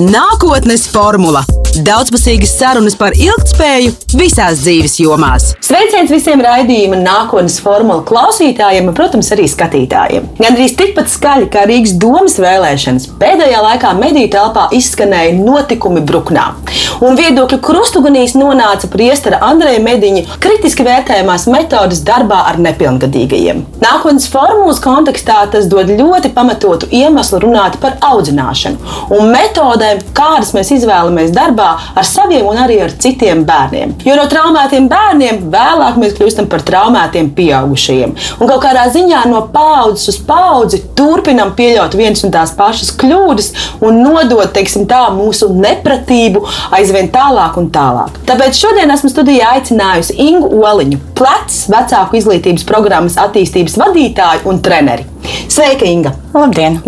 Nākotnes formula - daudzpusīgas sarunas par ilgspēju visās dzīves jomās. Sveiciens visiem raidījuma nākotnes formula klausītājiem un, protams, arī skatītājiem. Gan arī tikpat skaļi kā Rīgas domas vēlēšanas, pēdējā laikā mediju telpā izskanēja notikumi Bruknā. Un viedokļu krustugunīs nonāca priestera Andreja Mediņa kritiski vērtējumās metodas darbā ar nepilngadīgajiem. Nākotnes formulas kontekstā tas dod ļoti pamatotu iemeslu runāt par audzināšanu un metodēm, kādas mēs izvēlamies darbā ar saviem un arī ar citiem bērniem. Jo no traumētiem bērniem vēlāk mēs kļūstam par traumētiem pieaugušajiem. Un kaut kādā ziņā no paudzes uz paudzi turpinam pieļaut vienas un tās pašas kļūdas un nodot teiksim, tā, mūsu nepratību aizvien tālāk un tālāk. Tāpēc šodien esmu studijā aicinājusi Ingu Oliņu, plecs vecāku izglītības programmas attīstības vadītāju un treneri. Sveika, Inga! Labdien!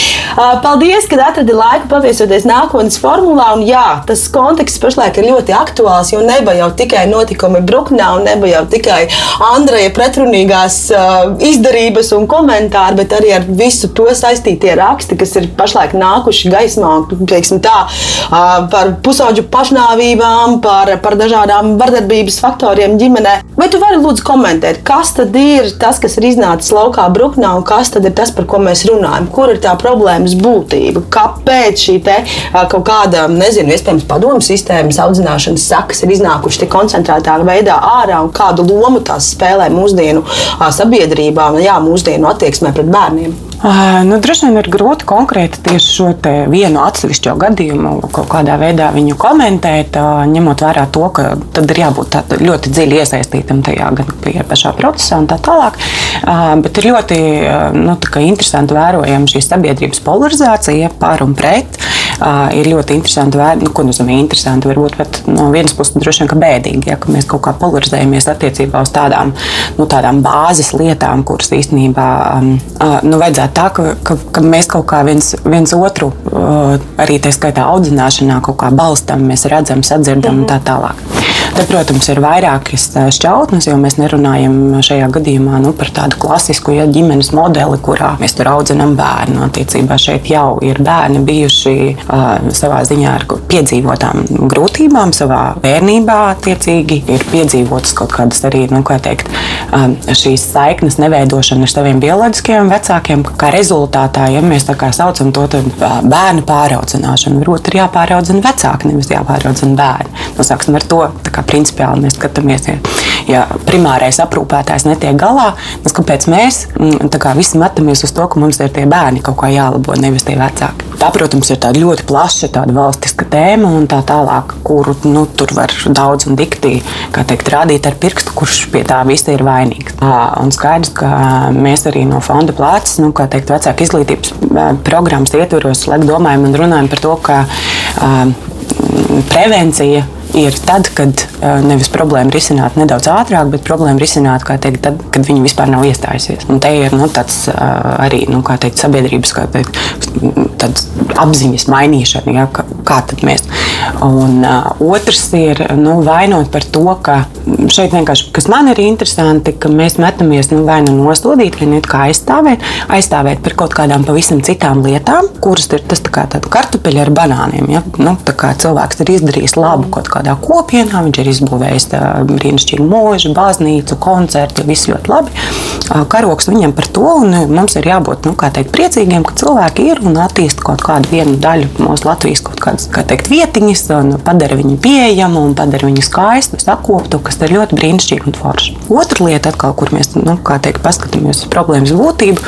Paldies, ka atradi laiku paviesoties nākotnes formulā. Un, jā, tas konteksts pašlaik ir ļoti aktuāls, jo neba jau tikai notikumi Bruknā, un neba jau tikai Andreja pretrunīgās uh, izdarības un komentāri, bet arī ar visu to saistītie raksti, kas ir pašlaik nākuši gaismā, teiksim tā, uh, par pusauģu pašnāvībām, par, par dažādām vardarbības faktoriem ģimenē. Vai tu vari lūdzu komentēt, kas tad ir tas, kas ir iznācis laukā Bruknā un kas tad ir tas, par ko mēs runājam? Kur ir tā problēmas būtība? Kāpēc šī te, kaut kāda, nezinu, iespējams, padomu sistēmas audzināšanas sakas ir iznākušas tik koncentrētā veidā ārā un kādu lomu tās spēlē mūsdienu sabiedrībā un jā, mūsdienu attieksmē pret bērniem? Nu, droši vien ir grūti konkrēti tieši šo vienu atsevišķo gadījumu kaut kādā veidā viņu komentēt, ņemot vērā to, ka tad ir jābūt ļoti dziļi iesaistītam tajā gan pašā procesā un tā tālāk. Bet ir ļoti nu, interesanti vērojama šī sabiedrības polarizācija par un pret. Ir ļoti interesanti vērot, nu, ko nozīmē interesanti. Varbūt pat no vienas puses droši vien bēdīgi, ja mēs kaut kā polarizējamies attiecībā uz tādām, nu, tādām bāzes lietām, kuras īstenībā nu, vajadzētu tā, ka, ka, ka mēs kaut kā viens, viens otru, arī tā skaitā audzināšanā, kaut kā balstam, mēs redzam, sadzirdam mm -hmm. un tā tālāk. Te, protams, ir vairākas šķautnes, jo mēs nerunājam šajā gadījumā nu, par tādu klasisku ja, ģimenes modeli, kurā mēs tur audzinām bērnu. Attiecībā šeit jau ir bērni bijuši uh, savā ziņā ar piedzīvotām grūtībām, savā bērnībā, attiecīgi ir piedzīvotas kaut kādas arī nu, teikt, uh, šīs saiknes neveidošana ar saviem bioloģiskiem vecākiem. Kā rezultātā, ja mēs tā kā saucam to tā, uh, bērnu pāraudzināšanu, varbūt ir jāpāraudzina vecāki, nevis jāpāraudzina bērni. Nu, sāksim ar to principiāli mēs skatāmies, ja, primārais aprūpētājs netiek galā, tad kāpēc mēs mm, kā, visi metamies uz to, ka mums ir tie bērni kaut kā jālabo, nevis tie vecāki? Tā, protams, ir ļoti plaša tāda valstiska tēma un tā tālāk, kuru nu, tur var daudz un dikti teikt, rādīt ar pirkstu, kurš pie tā visa ir vainīgs. Un skaidrs, ka mēs arī no fonda plācis, nu, kā teikt, vecāku izglītības programmas ietvaros, domājam un runājam par to, ka prevencija ir tad, kad nevis problēma risināt nedaudz ātrāk, bet problēma risināt, teikt, tad, kad viņi vispār nav iestājusies. Un te ir nu, tāds arī nu, teikt, sabiedrības teikt, apziņas mainīšana, ja, kā, kā mēs. Un uh, otrs ir nu, vainot par to, ka šeit vienkārši, kas man ir interesanti, ka mēs metamies nu, vai nu nostādīt, vai nu kā aizstāvēt, aizstāvēt par kaut kādām pavisam citām lietām, kuras ir tas kā kartupeļi ar banāniem. Ja? Nu, cilvēks ir izdarījis labu kaut kādā kopienā, viņš ir izbūvējis brīnišķīgu mūžu, baznīcu, koncertu, viss ļoti labi. Karoks viņam par to, un mums ir jābūt nu, teikt, priecīgiem, ka cilvēki ir un attīst kaut kādu vienu daļu mūsu Latvijas kaut kādas kā teikt, vietiņas, un padara viņu pieejamu un padara viņu skaistu, sakoptu, kas ir ļoti brīnišķīgi un forši. Otra lieta, atkal, kur mēs nu, teikt, paskatāmies uz problēmas būtību,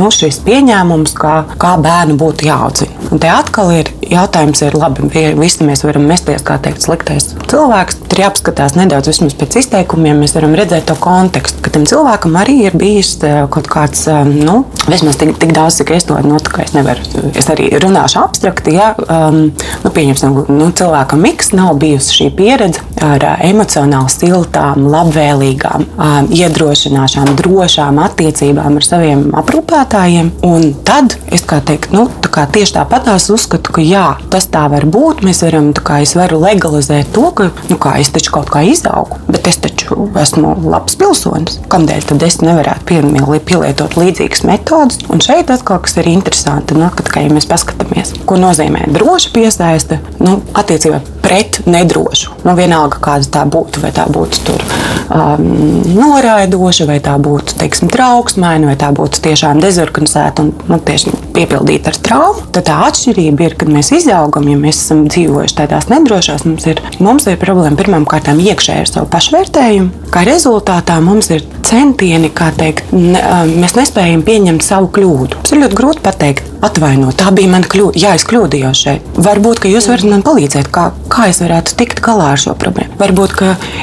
nu, šis pieņēmums, kā, kā bērnu būtu jāaudzina. Un te atkal ir jautājums, ir labi, visi mēs varam mesties, kā teikt, sliktais cilvēks. Tur jāapskatās nedaudz pēc izteikumiem, mēs varam redzēt to kontekstu, ka tam cilvēkam arī ir bijis eh, kaut kāds, eh, nu, vismaz tik, tik daudz, cik es to nu, es nevaru. Es arī runāšu abstrakti, ja um, nu, pieņemsim, nu, cilvēkam miks nav bijusi šī pieredze ar emocionāli siltām, labvēlīgām, iedrošināšām, drošām attiecībām ar saviem aprūpētājiem. Un tad es kā teiktu, nu, tā kā tieši tāpat uzskatu, ka jā, tas tā var būt. Mēs varam, kā es varu legalizēt to, ka nu, kā, es taču kaut kā izaugu, bet es taču esmu labs pilsonis. Kādēļ tad es nevarētu pielietot līdzīgas metodas? Un šeit atkal kas ir interesanti, nu, kad, ja mēs paskatāmies, ko nozīmē droša piesaiste nu, attiecībā pret nedrošu. Nu, vienalga, kāda tā būtu, vai tā būtu tur, um, noraidoša, vai tā būtu teiksim, trauksmēna, vai tā būtu tiešām dezorganizēta un nu, tieši piepildīta ar traumu. Tad tā atšķirība ir, kad mēs izaugam, ja mēs esam dzīvojuši tādās nedrošās, mums ir, mums ir problēma pirmām kārtām iekšēji ar savu pašvērtējumu. Kā rezultātā mums ir centieni, kā teikt, ne, mēs nespējam pieņemt savu kļūdu. Tas ir ļoti grūti pateikt, atvainot, tā bija mana kļūda. Jā, es kļūdījos šeit. Varbūt, ka jūs varat man palīdzēt, kā, kā es varētu tikt galā ar šo problēmu. Varbūt,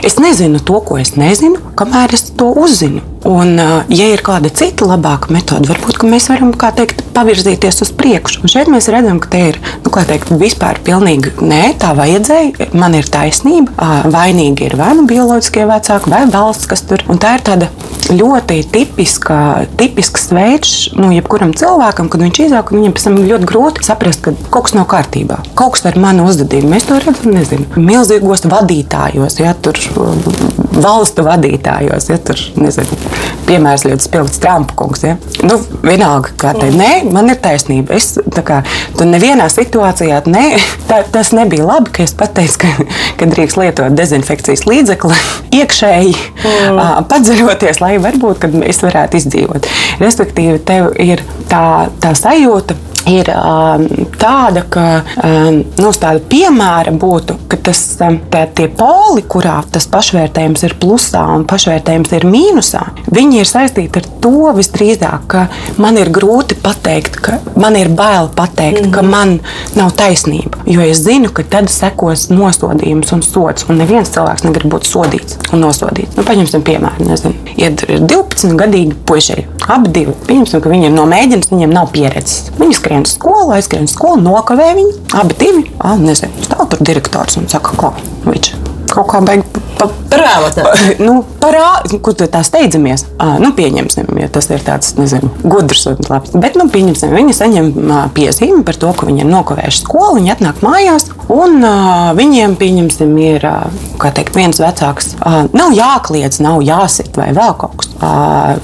es nezinu to, ko es nezinu, kamēr es to uzzinu. Un, ja ir kāda cita labāka metode, varbūt mēs varam teikt, pavirzīties uz priekšu. Un šeit mēs redzam, ka te ir nu, teikt, vispār pilnīgi nē, tā vajadzēja. Man ir taisnība. Vainīgi ir vai nu bioloģiskie vecāki, vai valsts, kas tur. Un tā ir tāda ļoti tipiska, tipisks veids, nu, jebkuram cilvēkam, kad viņš izaug, viņam pēc tam ļoti grūti saprast, ka kaut kas nav kārtībā. Kaut kas ar mani uzdevību. Mēs to redzam, nezinu, milzīgos vadītājos, ja tur valstu vadītājos, ja tur nezinu piemērs ļoti spilgts Trumpa kungs. Ja? Nu, vienalga, kā te nē, man ir taisnība. Es kā, tu nevienā situācijā, ne, tā, tas nebija labi, ka es pateicu, ka, ka drīkst lietot dezinfekcijas līdzekli iekšēji, mm. padzeļoties, lai varbūt es varētu izdzīvot. Respektīvi, tev ir tā, tā sajūta, ir um, tāda, ka um, nu, tāda piemēra būtu, ka tas, um, tā, tie poli, kurā tas pašvērtējums ir plusā un pašvērtējums ir mīnusā, viņi ir saistīti ar to visdrīzāk, ka man ir grūti pateikt, ka man ir bail pateikt, mm -hmm. ka mhm. man nav taisnība. Jo es zinu, ka tad sekos nosodījums un sots, un neviens cilvēks negrib būt sodīts un nosodīts. Nu, paņemsim piemēru, nezinu, ir 12 gadīgi puiši, abi divi. Pieņemsim, ka viņi ir nomēģinājumi, viņiem nav pieredzes. Viņi skrien aizskrien uz skolu, aizskrien uz skolu, nokavē viņu. Abi divi, ah, nezinu, stāv tur direktors un saka, ko viņš kaut kā beig pa, parāda. Nu, parā, kur tu tā steidzamies? À, nu, pieņemsim, ja tas ir tāds, nezinu, gudrs un labs. Bet, nu, pieņemsim, viņi saņem piezīmi par to, ka viņi ir nokavējuši skolu, viņi atnāk mājās, un uh, viņiem, pieņemsim, ir, uh, kā teikt, viens vecāks, uh, nav jākliedz, nav jāsit vai vēl kaut kas.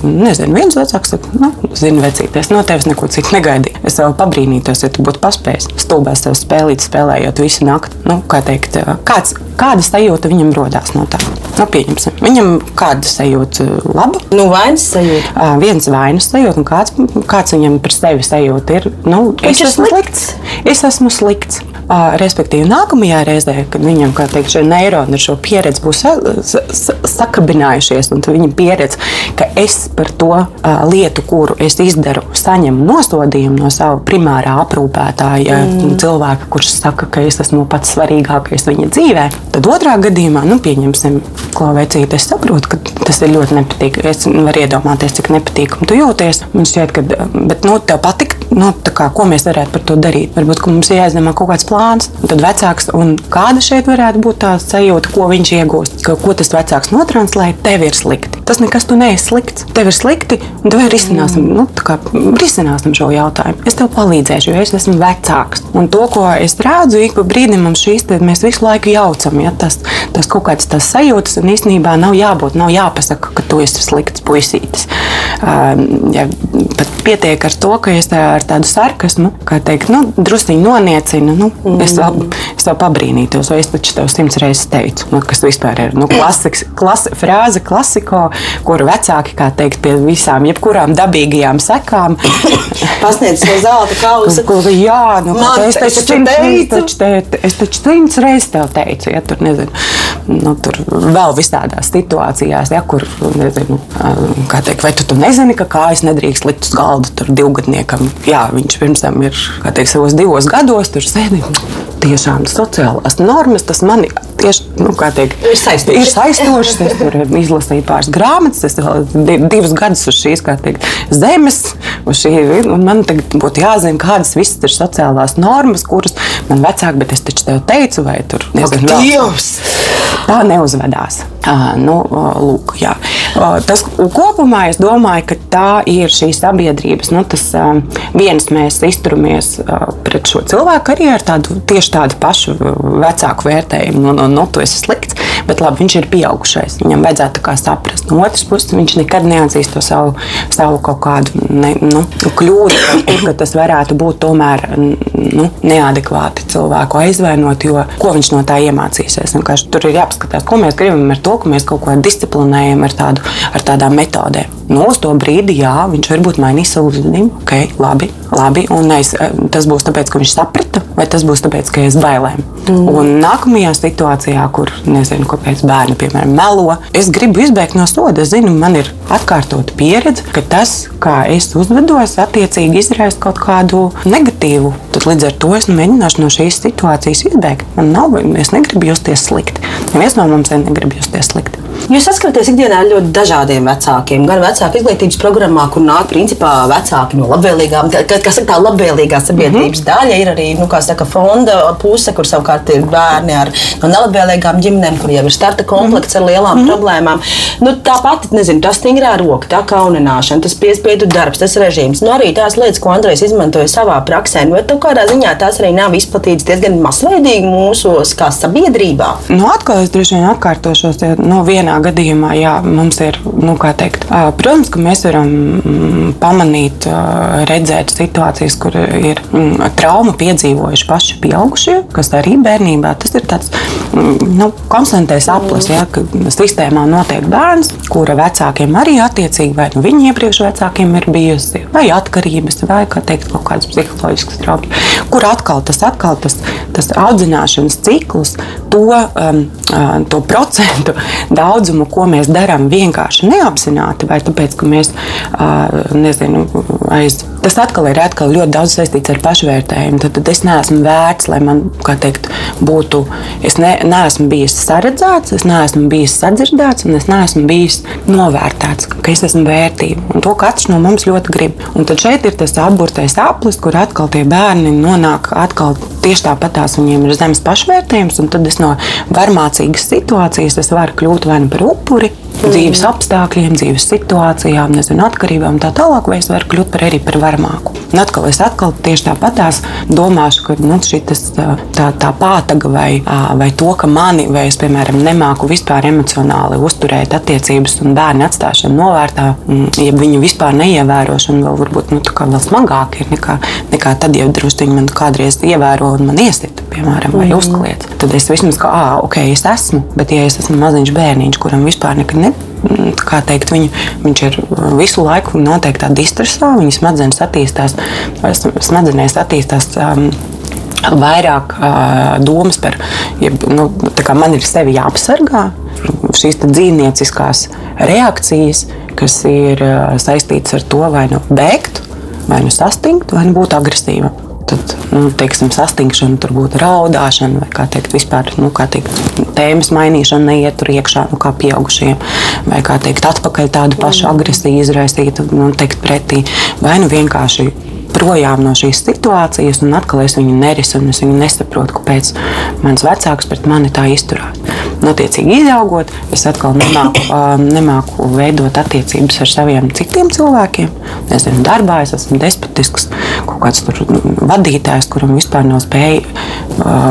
Nezinu, viens vecāks saka, nu, zinu, vecīt, es no tevis neko citu negaidīju. Es vēl pabrīnītos, ja tu būtu paspējis stulbēs tev spēlīt, spēlējot visu nakti. Nu, kā teikt, kāds, kāda sajūta viņam rodās no tā? Nu, pieņemsim. Viņam kāda sajūta laba? Nu, vainas sajūta. Uh, viens vainas sajūta, un kāds, kāds viņam par sevi sajūta ir. Nu, es esmu slikts. slikts. Es esmu slikts. Respektīvi, nākamajā reizē, kad viņam teikt, šie neironi ar šo pieredzi būs sakabinājušies, un viņa pieredze, ka es par to lietu, kuru es izdaru, saņemu nosodījumu no sava primārā aprūpētāja, mm. cilvēka, kurš saka, ka es esmu pats svarīgākais viņa dzīvē, tad otrā gadījumā, nu, pieņemsim, klauvecīt, es saprotu, ka tas ir ļoti nepatīkami. Es varu iedomāties, cik nepatīkami tu jūties. Man šķiet, ka, bet, nu, tev patīk, nu, kā, ko mēs varētu par to darīt. Varbūt mums ir jāizdomā kaut kāds plāns. Tad vecāks, un kāda šeit varētu būt tā sajūta, ko viņš iegūst, ka, ko tas vecāks notranslē, tev ir slikti. Tas nekas tu neesi slikts. Tev ir slikti, un tev ir risināsim, nu, kā, risināsim šo jautājumu. Es tev palīdzēšu, jo es esmu vecāks. Un to, ko es redzu, ik pa brīdim mums šīs te, mēs visu laiku jaucam. Ja, tas, tas kaut kāds tas sajūtas, un īstenībā nav jābūt, nav jāpasaka, ka tu esi slikts puisītis. Ja, pat pietiek ar to, ka es ar tādu sarkasmu, kā teikt, nu, druskuļi noniecinu. Nu, mm. es, vēl, es vēl pabrīnītos, vai es taču tev simts reizes teicu, nu, kas vispār ir nu, klasiks, klasi, frāze, klasiko, kuru vecāki, kā teikt, pie visām, jebkurām dabīgajām sekām. Pasniedz to zelta kausu. Kur, jā, nu, Man, es taču simts, reizes tev teicu, ja tur nezinu, nu, tur vēl visādās situācijās, ja, kur, nezinu, kā teikt, vai tu, tu nezini, ka kājas nedrīkst likt uz galda tur divgadniekam. Jā, viņš pirms tam ir, kā teikt, savos divos gados tur sēdējis. Tiešām sociālās normas, tas mani tieši nu, teikt, ir saistošas. Ir saistošas. Es tur izlasīju pāris grāmatas, es vēl divus gadus uz šīs teikt, zemes. Uz šī, man tagad būtu jāzina, kādas visas ir sociālās normas, kuras man vecāki, bet es taču tev teicu, vai tur nezinu, Dievs! Tā neuzvedās. Uh, nu, lūk, jā. tas kopumā es domāju, ka tā ir šī sabiedrības. Nu, tas, viens mēs izturamies pret šo cilvēku arī ar tādu tieši tādu pašu vecāku vērtējumu. Nu, nu, nu, tu esi slikts, bet labi, viņš ir pieaugušais. Viņam vajadzētu saprast. No otras puses, viņš nekad neatzīst to savu, savu kaut kādu ne, nu, kļūdu, kur, ka tas varētu būt tomēr nu, neadekvāti cilvēku aizvainot, jo ko viņš no tā iemācīsies. Vienkārši tur ir jāpaskatās, ko mēs gribam ar to, ka mēs kaut ko disciplinējam ar, tādu, ar tādām metodēm. Nu, uz to brīdi, jā, viņš varbūt mainīs savu uzvedību. Okay, labi, labi. Un es, tas būs tāpēc, ka viņš saprata, vai tas būs tāpēc, ka es bailēm. Mm. Un nākamajā situācijā, kur nezinu, kāpēc bērni, piemēram, melo, es gribu izbēgt no soda. Es zinu, man ir atkārtota pieredze, ka tas, kā es uzvedos, attiecīgi izraisa kaut kādu negatīvu. Tad līdz ar to es nu, mēģināšu no šīs situācijas izbēgt. Man nav, es negribu justies slikti. Neviens no mums negrib justies slikti. Jūs saskaraties ikdienā ar ļoti dažādiem vecākiem. Gan vecāku izglītības programmā, kur nāk principā vecāki no labvēlīgām, kas ir tā labvēlīgā sabiedrības mm -hmm. daļa, ir arī nu, saka, fonda puse, kur savukārt ir bērni ar no nelabvēlīgām ģimenēm, kur jau ir starta komplekts ar lielām mm -hmm. problēmām. Nu, tāpat, nezinu, tas stingrā roka, tā kaunināšana, tas piespiedu darbs, tas režīms. Nu, arī tās lietas, ko Andrejs izmantoja savā praksē, nu, vai kādā ziņā tās arī nav izplatītas diezgan masveidīgi mūsos kā sabiedrībā? Nu, atkal es droši vien atkārtošos, ja no vienā gadījumā jā, mums ir, nu, kā teikt, protams, ka mēs varam mm, pamanīt, redzēt situācijas, kur ir mm, trauma piedzīvojuši paši pieaugušie, kas arī bērnībā tas ir tāds mm, nu, konstantais aplis, ja, ka sistēmā notiek bērns, kura vecākiem arī attiecīgi, vai nu viņi iepriekš vecākiem ir bijusi, vai atkarības, vai kā teikt, kaut kādas psiholoģiskas traumas, kur atkal tas, atkal tas, tas audzināšanas cikls, to, um, to procentu daudz daudzumu, ko mēs darām vienkārši neapzināti, vai tāpēc, ka mēs nezinu, aiz. Tas atkal ir atkal ļoti daudz saistīts ar pašvērtējumu. Tad, tad es neesmu vērts, lai man teikt, būtu. Es ne, neesmu bijis saredzēts, es neesmu bijis sadzirdēts, un es neesmu bijis novērtēts, ka es esmu vērtība. Un to katrs no mums ļoti grib. Un tad šeit ir tas apburtais aplis, kur atkal tie bērni nonāk atkal tieši tāpatās. Viņiem ir zemes pašvērtējums, un tad es no varmācīgas situācijas varu kļūt vai nu par upuri, dzīves apstākļiem, dzīves situācijām, nezinu, atkarībām un tā tālāk, vai es varu kļūt par arī par varmāku. Un atkal es atkal tieši tāpatās domāšu, ka nu, šitas, tā, tā pātaga vai, vai to, ka mani, vai es, piemēram, nemāku vispār emocionāli uzturēt attiecības un bērnu atstāšanu novērtā, ja viņu vispār neievērošana vēl varbūt nu, vēl smagāk ir nekā, nekā tad, ja drusku viņi man kādreiz ievēro un man iesit, piemēram, vai mm. uzkliedz. Tad es vismaz kā, ah, ok, es esmu, bet ja es esmu maziņš bērniņš, kuram vispār nekad ne, kā teikt, viņu, viņš ir visu laiku noteiktā distresā, viņa smadzenes attīstās, smadzenēs attīstās. Um, Vairāk uh, domas par, ja, nu, kā man ir sevi jāapsargā, šīs dzīvnieciskās reakcijas, kas ir uh, saistītas ar to, vai nu bēgt, vai nu sastingt, vai nu būt agresīvam tad, nu, teiksim, sastingšana, tur būtu raudāšana vai kā teikt, vispār, nu, kā teikt, tēmas mainīšana neiet tur iekšā, nu, kā pieaugušiem, vai kā teikt, atpakaļ tādu pašu agresiju izraisīt, nu, teikt pretī, vai nu vienkārši projām no šīs situācijas, un atkal es viņu nerisu, un es viņu nesaprotu, kāpēc mans vecāks pret mani tā izturās. Un, attiecīgi, izaugot, es atkal nemāku, nemāku veidot attiecības ar saviem citiem cilvēkiem. Nezinu, darbā es esmu despotisks, kaut kāds vadītājs, kuram vispār nav spēja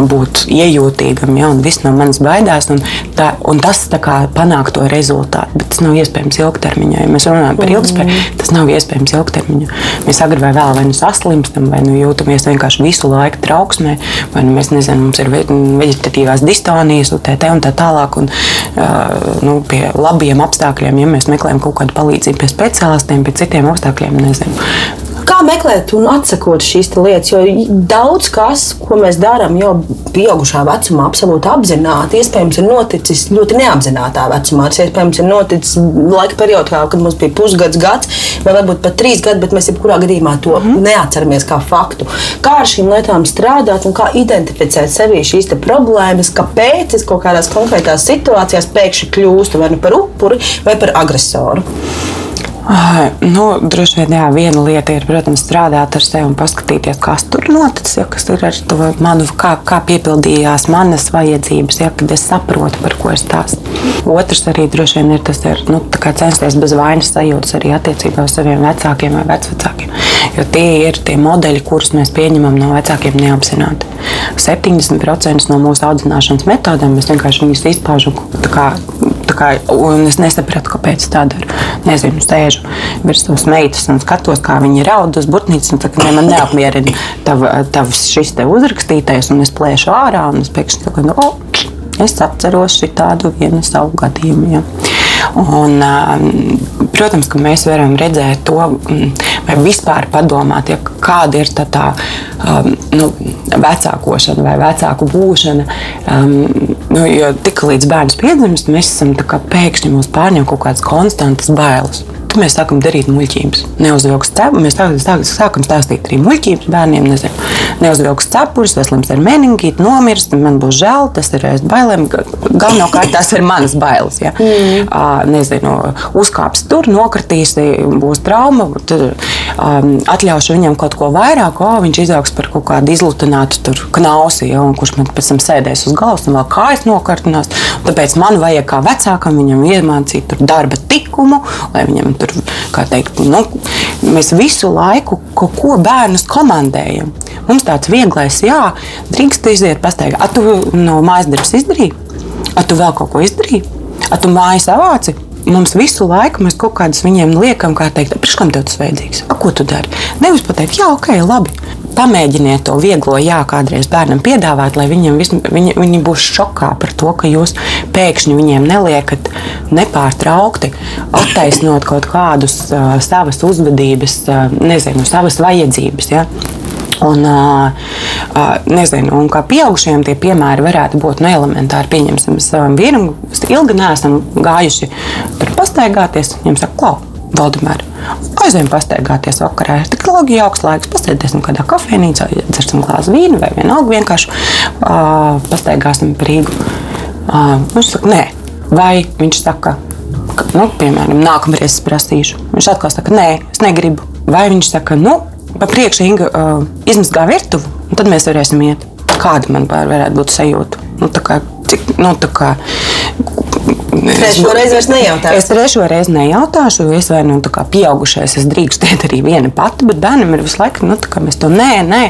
būt iejūtīgam, ja, un viss no manis baidās. Un, tā, un tas kā, panāk to rezultātu, bet tas nav iespējams ilgtermiņā. Ja mēs runājam par ilgspēju, mm. tas nav iespējams ilgtermiņā. Mēs agrāk vai vēl vai nu saslimstam, vai nu jūtamies vienkārši visu laiku trauksmē, vai nu mēs nezinām, mums ir veģetatīvās distonijas, UTT un tā tālāk. Un, nu, pie labiem apstākļiem, ja mēs meklējam kaut kādu palīdzību pie speciālistiem, pie citiem apstākļiem, nezinu. Kā meklēt un atsakot šīs lietas? Jo daudz kas, ko mēs darām jau pieaugušā vecumā, absolūti apzināti, iespējams, ir noticis ļoti neapzinātā vecumā. Tas iespējams ir noticis laika periodā, kad mums bija pusgads, gads, vai varbūt pat trīs gadi, bet mēs jebkurā gadījumā to mm -hmm. neatceramies kā faktu. Kā ar šīm lietām strādāt un kā identificēt sevī šīs problēmas, kāpēc es kaut kādās konkrētās situācijās pēkšņi kļūstu vai nu par upuri vai par agresoru? Nu, droši vien jā, viena lieta ir, protams, strādāt ar sevi un paskatīties, kas tur noticis, ja, kas ir ar to manu, kā, kā piepildījās manas vajadzības, ja, kad es saprotu, par ko es stāstu. Otrs arī droši vien ir tas, ir, nu, censties bez vainas sajūtas arī attiecībā uz saviem vecākiem vai vecvecākiem. Jo tie ir tie modeļi, kurus mēs pieņemam no vecākiem neapzināti. 70% no mūsu audzināšanas metodēm mēs vienkārši viņus izpaužam kā, kā, un es nesapratu, kāpēc tā dara. Nezinu, sēžu virs savas meitas un skatos, kā viņa raud uz burtnīcas. Ne, man neapmierina tav, tavs šis te uzrakstītais, un es plēšu ārā, un es pēkšņi saku, nu, oh, es atceros šādu vienu savu gadījumu. Ja. Un, protams, ka mēs varam redzēt to, vai vispār padomāt, ja, kāda ir tā, tā nu, vecākošana vai vecāku būšana. Nu, jo tik līdz bērns piedzimst, mēs esam pēkšņi mūs pārņem kaut kādas konstantas bailes. Tad mēs sākam darīt muļķības. Neuzvilks cepuri, mēs sākam, sākam stāstīt arī muļķības bērniem. Nezinu, neuzvilks cepures, vai slims ar meningītu, nomirst, man būs žēl, tas ir aiz bailēm. Galvenokārt tās ir manas bailes. Ja? Mm. Uh, nezinu, uzkāps tur, nokritīs, būs trauma. Tad um, atļaušu viņam kaut ko vairāk, o, viņš izaugs par kaut kādu izlutinātu knausi, ja? kurš man pēc tam sēdēs uz galvas un vēl kājas nokartinās. Tāpēc man vajag kā vecākam viņam iemācīt darba tikumu, lai viņam tur, kā teikt, nu, mēs visu laiku kaut ko bērnus komandējam. Mums tāds vieglais, jā, drīkst iziet pastaigā. A tu no mājas darbs izdarīji? A tu vēl kaut ko izdarīji? A tu mājas savāci? Mums visu laiku mēs kaut kādus viņiem liekam, kā teikt, pirms kam tev tas vajadzīgs? A, ko tu dari? Nevis pateikt, jā, ok, labi. Pamēģiniet to vieglo, jā, kādreiz bērnam piedāvāt, lai viņam vis, viņi, viņi būs šokā par to, ka jūs pēkšņi viņiem neliekat nepārtraukti attaisnot kaut kādus uh, savas uzvedības, uh, nezinu, savas vajadzības. Ja? Un, nezinu, un kā pieaugušiem tie piemēri varētu būt nu, elementāri. Pieņemsim, savam vīram ilgi neesam gājuši tur pastaigāties. Viņam saka, klau, Valdemār, aizējām pastaigāties vakarā. Ir tik ilgi jauks laiks, pasēdēsim kādā kafejnīcā, dzersim glāzi vīnu vai vienalga vienkārši uh, pastaigāsim par Rīgu. Uh, viņš saka, nē, vai viņš saka, ka, nu, piemēram, nākamreiz es prasīšu. Viņš atkal saka, nē, es negribu. Vai viņš saka, nu, pa priekšu Inga uh, izmazgā virtuvi, un tad mēs varēsim iet. Kāda man varētu būt sajūta? Nu, kā, cik, nu, kā, Trešo reizi vairs nejautāšu. Es trešo reizi nejautāšu, jo es vai nu tā kā pieaugušais, es drīkstu iet arī viena pati, bet bērnam ir visu laiku, nu, tā kā mēs to nē, nē,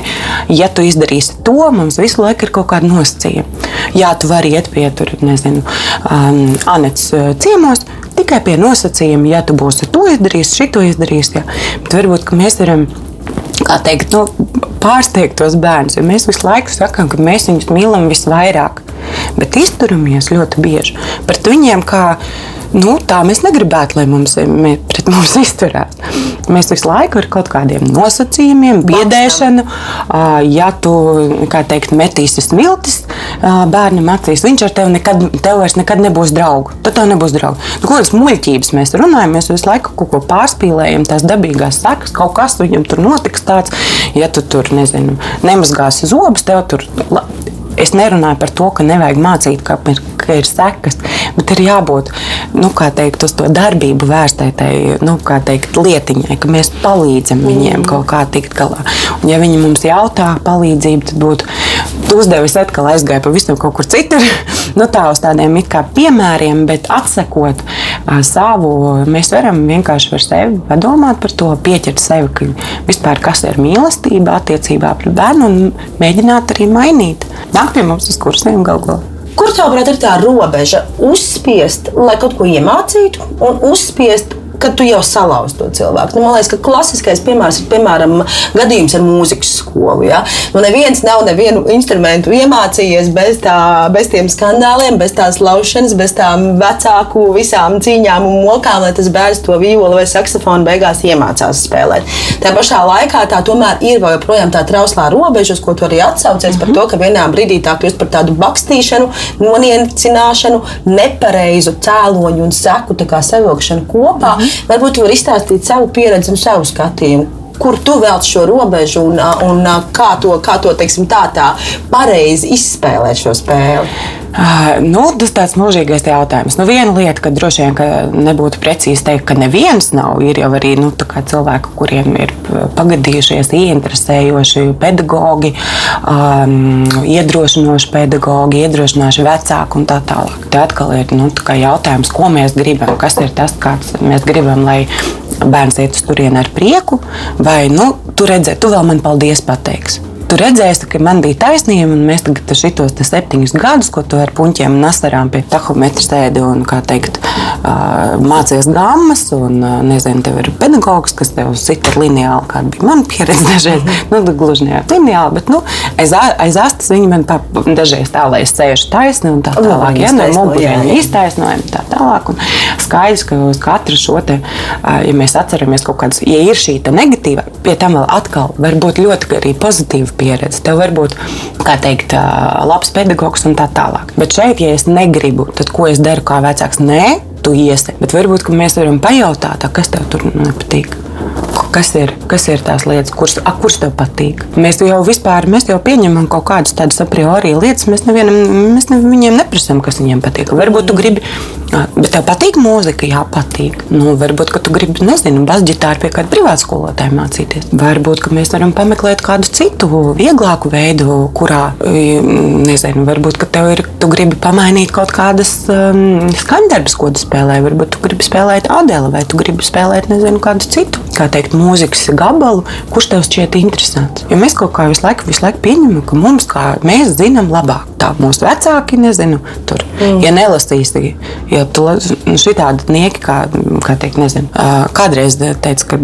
ja tu izdarīsi to, mums visu laiku ir kaut kāda nosacījuma. Jā, tu vari iet pie tur, nezinu, um, Anets ciemos, tikai pie nosacījuma, ja tu būsi to izdarījis, šito izdarījis, jā. bet varbūt mēs varam kā teikt, nu, pārsteigt tos bērnus. Mēs visu laiku sakām, ka mēs viņus mīlam visvairāk, bet izturamies ļoti bieži pret viņiem kā nu, tā mēs negribētu, lai mums, pret mums izturās. Mēs visu laiku ar kaut kādiem nosacījumiem, biedēšanu, ja tu teikt, metīsi smiltis bērnam acīs, viņš ar tevi nekad, tev vairs nekad nebūs draugs. Tad tev nebūs draugu. Nu, ko tas muļķības mēs runājam? Mēs visu laiku kaut ko pārspīlējam, tās dabīgās sakas, kaut kas viņam tur notiks tāds, ja tu tur, nezinu, nemazgāsi zobus, tev tur Es nerunāju par to, ka nevajag mācīt, ka ir, ka ir sekas, bet ir jābūt nu, teikt, uz to darbību vērstai nu, teikt, lietiņai, ka mēs palīdzam viņiem mm. kaut kā tikt galā. Un, ja viņi mums jautā palīdzību, tad būtu tu uzdevis atkal aizgāja pavisam kaut kur citur. nu, tā uz tādiem piemēriem, bet atsekot savu, mēs varam vienkārši par sevi padomāt par to, pieķert sevi, ka vispār kas ir mīlestība attiecībā pret bērnu un mēģināt arī mainīt nāk pie mums uz kursiem galvā. Kur tavuprāt ir tā robeža? Uzspiest, lai kaut ko iemācītu, un uzspiest, kad tu jau salauz to cilvēku. Nu, man liekas, ka klasiskais piemērs ir piemēram gadījums ar mūzikas skolu. Ja? Nu, neviens nav nevienu instrumentu iemācījies bez, tā, bez tiem skandāliem, bez tās laušanas, bez tām vecāku visām cīņām un mokām, lai tas bērns to vīolu vai saksofonu beigās iemācās spēlēt. Tā pašā laikā tā tomēr ir joprojām tā trauslā robeža, uz ko tu arī atsaucies mm -hmm. par to, ka vienā brīdī tā kļūst par tādu bakstīšanu, noniecināšanu, nepareizu cēloņu un seku savilkšanu kopā. Mm -hmm. Varbūt tu vari izstāstīt savu pieredzi un savu skatījumu kur tu velc šo robežu un, un kā to, kā to teiksim, tā, tā pareizi izspēlēt šo spēli. Uh, nu, tas tāds mūžīgais jautājums. Nu, viena lieta, ka droši vien ka nebūtu precīzi teikt, ka neviens nav. Ir jau arī nu, cilvēki, kuriem ir pagadījušies, ieinteresējoši pedagogi, um, iedrošinoši pedagogi, iedrošinoši vecāki un tā tālāk. Te atkal ir nu, jautājums, ko mēs gribam, kas ir tas, kāds mēs gribam, lai bērns iet uz turieni ar prieku, vai nu, tu redzēsi, tu vēl man paldies pateiksi tu redzēsi, ka man bija taisnība, un mēs tagad šitos septiņus gadus, ko tu ar puņķiem un asarām pie tahometra sēdi un, kā teikt, mācies gammas, un, nezinu, tev ir pedagogs, kas tev sita ar lineāli, kāda bija mana pieredze dažreiz, nu, gluži ne ar lineāli, bet, nu, aiz, aiz astas viņi man tā dažreiz tā, lai es sēžu taisni un tā tālāk, ja, no muguriem iztaisnojumi tā tālāk, un skaidrs, ka uz katru šo te, ja mēs atceramies kaut kādas, ja ir šī negatīva, pie tam vēl atkal var būt ļoti arī pozitīva pieredze. Tev var būt, kā teikt, labs pedagogs un tā tālāk. Bet šeit, ja es negribu, tad ko es daru kā vecāks? Nē, tu iesi. Bet varbūt mēs varam pajautāt, kas tev tur nepatīk kas ir, kas ir tās lietas, kuras, a, kuras tev patīk. Mēs jau vispār mēs jau pieņemam kaut kādas tādas a priori lietas. Mēs, nevienam, mēs ne, viņiem neprasām, kas viņiem patīk. Varbūt tu gribi, bet tev patīk mūzika, jā, patīk. Nu, varbūt, ka tu gribi, nezinu, basģitāru pie kāda privāta skolotāja mācīties. Varbūt, ka mēs varam pameklēt kādu citu, vieglāku veidu, kurā, nezinu, varbūt, ka tev ir, tu gribi pamainīt kaut kādas um, skaņdarbas, ko tu spēlē. Varbūt tu gribi spēlēt Adela vai tu gribi spēlēt, nezinu, kādu citu, kā teikt, mūzikas gabalu, kurš tev šķiet interesants. Jo mēs kaut kā visu laiku, visu laiku pieņemam, ka mums, kā mēs zinām, labāk. Tā mūsu vecāki, nezinu, tur, mm. ja nelasīsi, ja šitādi nieki, kā, kā teikt, nezinu, kādreiz teica, ka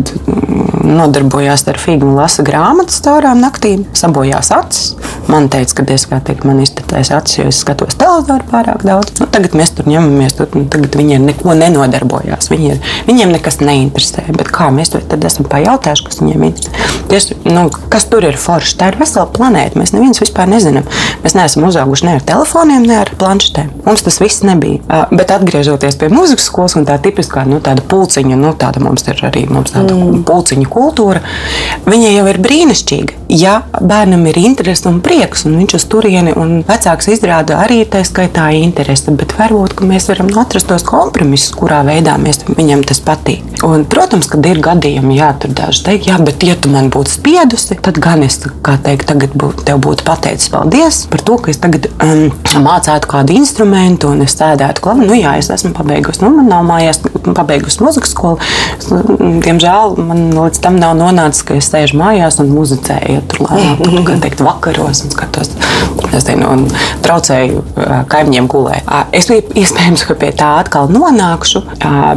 nodarbojās ar figu un lasa grāmatas caurām naktīm, sabojās acis. Man teica, ka es kā teikt, man iztetēs acis, jo es skatos televizoru pārāk daudz. Nu, tagad mēs tur ņemamies, tur, nu, tagad viņi ar neko nenodarbojās. Viņi ir, viņiem nekas neinteresē. Bet kā mēs to tad esam pajautājuši, kas viņiem interesē? Tieši, nu, kas tur ir forši? Tā ir vesela planēta. Mēs neviens vispār nezinām. Mēs neesam uzauguši ne ar telefoniem, ne ar planšetēm. Mums tas viss nebija. Bet atgriežoties pie mūzikas skolas un tā tipiskā nu, tāda pulciņa, nu, tāda mums ir arī mums tāda mm. pulciņa kultūra, viņa jau ir brīnišķīga. Ja bērnam ir interese un prieks, un viņš uz turieni un vecāks izrāda arī tā skaitā interesi, bet varbūt mēs varam atrast tos kompromisus, kurā veidā mēs, viņam tas patīk. Un, protams, kad ir gadījumi, jā, tur daži teikt, jā, bet ja tu man būtu spiedusi, tad gan es, kā teikt, tagad būtu, tev būtu pateicis paldies par to, ka es tagad um, mācētu kādu instrumentu un es sēdētu klāt. Nu, jā, es esmu pabeigusi, nu, man nav mājās pabeigusi muzikas skolu. Diemžēl man līdz tam nav nonācis, ka es sēžu mājās un muzicēju tur lēnāk, kā teikt, vakaros un skatos, nezinu, un traucēju kaimiņiem gulēt. Es iespējams, ka pie tā atkal nonākšu,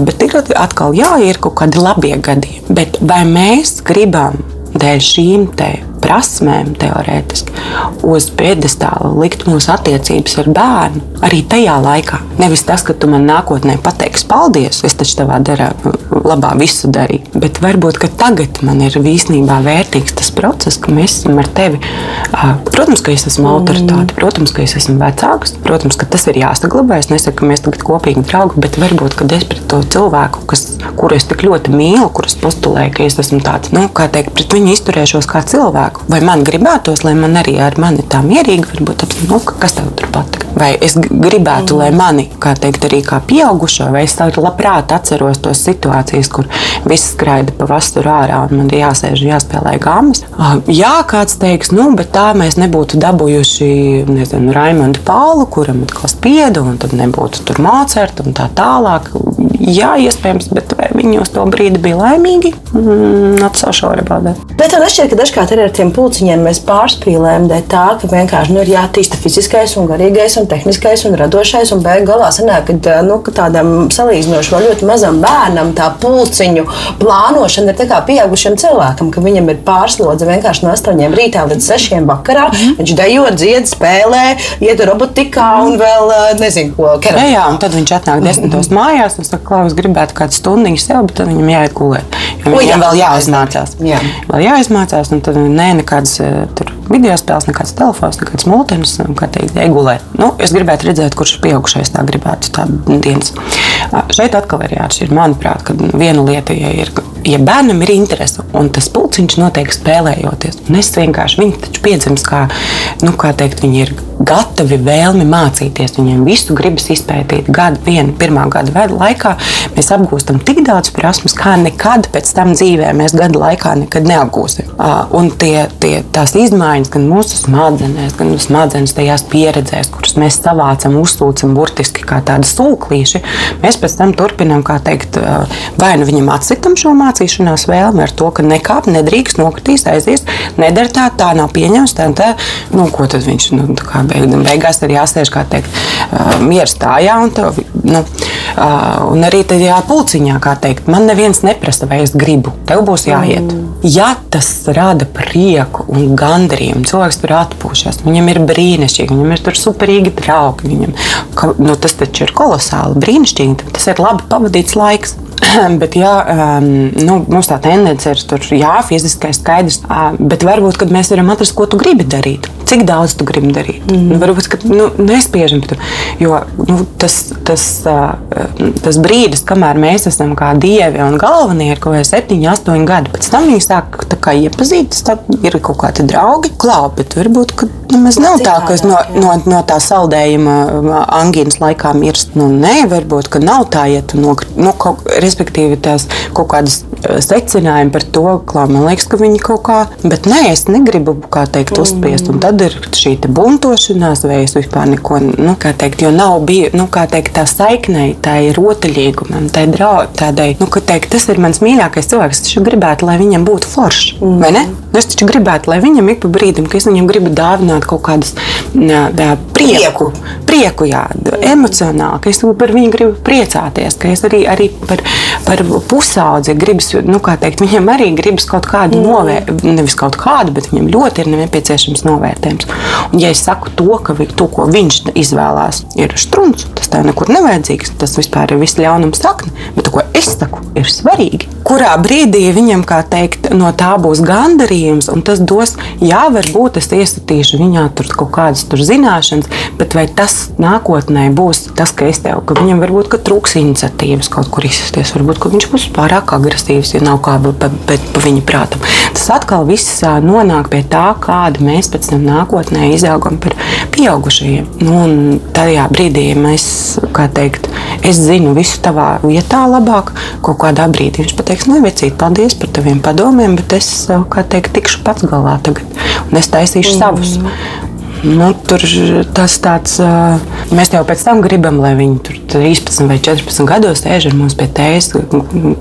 bet ir atkal jā, ir kaut kādi labie gadījumi. Bet vai mēs gribam dēļ šīm tēmām? Prasmēm, teorētiski, uz piedestāla likt mūsu attiecības ar bērnu. Arī tajā laikā. Nevis tas, ka tu man nākotnē pateiksi paldies, es taču tavā darā, labā visu darīju. Bet varbūt tagad man ir īstenībā vērtīgs tas process, ka mēs esam ar tevi. Protams, ka es esmu autoritāte, protams, ka es esmu vecāks, protams, ka tas ir jāsaglabā. Es nesaku, ka mēs tagad kopīgi draugi, bet varbūt, kad es pret to cilvēku, kas, kuru es tik ļoti mīlu, kurus postulēju, ka es esmu tāds, nu, kā teikt, pret viņu izturēšos kā cilvēku cilvēku. Vai man gribētos, lai man arī ar mani tā mierīgi, varbūt apstāties, nu, kas tev tur patīk? Vai es gribētu, lai mani, kā teikt, arī kā pieaugušo, vai es labprāt atceros tos situācijas, kur viss skraida pa vasturu ārā un man ir jāsēž un jāspēlē gāmas. Jā, kāds teiks, nu, bet tā mēs nebūtu dabūjuši, nezinu, Raimondu Paulu, kuram atkal spiedu, un tad nebūtu tur Mocerta un tā tālāk. Jā, iespējams, bet vai viņi uz to brīdi bija laimīgi? Mm, sure about that. Bet man šķiet, ka dažkārt ir ar tiem pulciņiem mēs pārspīlējam dēļ tā, ka vienkārši nu, ir jātīsta fiziskais, un garīgais, un tehniskais un radošais. Un beigās galā sanāk, ka, nu, ka tādam salīdzinoši vēl ļoti mazam bērnam tā pulciņu plānošana ir kā pieaugušam cilvēkam, ka viņam ir pārslodze vienkārši no 8 rītā līdz 6 vakarā. Mm. Viņš dejo, dzied, spēlē, iet robotikā un vēl nezinu, ko kerā. Jā, un tad viņš atnāk desmitos mājās un saka, Klaus, gribētu kādu stundu sev, bet tad viņam jāiet gulēt. Viņam jā, vēl jāizmācās. Jā. Vēl jāizmācās, un tad nē, nekādas tur video spēles, nekāds telefons, nekāds multens, kā teikt, iegulēt. Nu, es gribētu redzēt, kurš pieaugušais tā gribētu tādu dienas. Šeit atkal ir jāatšķir. Manuprāt, ka viena lieta, ja, ir, ja bērnam ir interese un tas pulciņš notiek spēlējoties, un es vienkārši viņi taču piedzimst kā, nu, kā teikt, viņi ir gatavi vēlmi mācīties. Viņiem visu gribas izpētīt. Gadu, vienu, pirmā gada laikā mēs apgūstam tik daudz prasmes, kā nekad pēc tam dzīvē mēs gadu laikā nekad neapgūsim. Un tie, tie, tās izmaiņas gan mūsu smadzenēs, gan smadzenes tajās pieredzēs, kuras mēs savācam, uzsūcam burtiski kā tādi sūklīši, mēs pēc tam turpinām, kā teikt, vai nu viņam atsitam šo mācīšanās vēlmi ar to, ka nekāp, nedrīkst, nokritīs, aizies, nedara tā, tā nav pieņemts, tā, tā, nu, ko tad viņš, nu, beig, beigās ir jāsēž, kā teikt, miera stājā. Un, tev, nu, un arī tajā pulciņā, kā teikt, man neviens neprasa, vai es gribu. Tev būs jāiet. Mm. Ja tas rada prieku un gandarījumu, cilvēks tur atpūšas, viņam ir brīnišķīgi, viņam ir tur superīgi draugi. Viņam, ka, nu, tas taču ir kolosāli, brīnišķīgi. Tas ir labi pavadīts laiks. Bet, jā, um, nu, mums tā tendence ir tur, jā, fiziskais skaidrs, uh, bet varbūt mēs varam atrast, ko tu gribi darīt. Cik daudz tu gribi darīt? Mm. Nu, varbūt ka, nu, nespiežam, jo nu, tas, tas, uh, tas brīdis, kamēr mēs esam kā dievi un galvenie, ir kaut kādi septiņi, astoņi gadi. Pēc tam viņi sāk iepazīties, tad ir kaut kādi draugi, klāpi, bet varbūt nemaz nav tā, ka no, no, no tā saldējuma angīnas laikā mirst. Nu, nē, varbūt, nav tā, ja tu no, nu, kaut, respektīvi tās kaut kādas eh, secinājumi par to, kā man liekas, ka viņi kaut kā, bet nē, es negribu, kā teikt, uzspiest. Un tad ir šī buntošanās, vai es vispār neko, nu, kā teikt, jo nav bija, nu, kā teikt, tā saiknei, tā ir rotaļīgumam, tā ir draudz, tādai, nu, ka teikt, tas ir mans mīļākais cilvēks. Taču gribētu, lai viņam būtu forši, mm. vai ne? Nu, es taču gribētu, lai viņam ik pa brīdim, ka es viņam gribu dāvināt kaut kādas jā, prieku, prieku jā, emocionāli, ka es par viņu gribu priecāties, ka es arī, arī par, par pusaudzi gribas, nu, kā teikt, viņam arī gribas kaut kādu mm. novērtēt, nevis kaut kādu, bet viņam ļoti ir nepieciešams novērtējums. Un, ja es saku to, ka vi, to, ko viņš izvēlās, ir strūns, tas tev nekur nevajadzīgs, tas vispār ir viss ļaunums sakne, bet to, ko es saku, ir svarīgi. Kurā brīdī viņam, kā teikt, no tā būs gandarījums, un tas dos, jā, varbūt es iesaistīšu viņā tur kaut kādas tur zināšanas, bet vai tas nākotnē būs tas, ka es tev, ka viņam varbūt ka trūks iniciatīvas kaut kur izsasties, varbūt ka viņš būs pārāk agresīvs, ja nav kā pa, pa, pa viņa prātam. Tas atkal viss nonāk pie tā, kāda mēs pēc tam nākotnē izaugam par pieaugušajiem. Nu, un tajā brīdī mēs, kā teikt, es zinu visu tavā vietā labāk, kaut kādā brīdī viņš pateiks, nevecīt, paldies par taviem padomiem, bet es, kā teikt, tikšu pats galā tagad, un es taisīšu mm. savus. Nu, tur tas tāds, mēs jau pēc tam gribam, lai viņi tur 13 vai 14 gados sēž ar mums pie tējas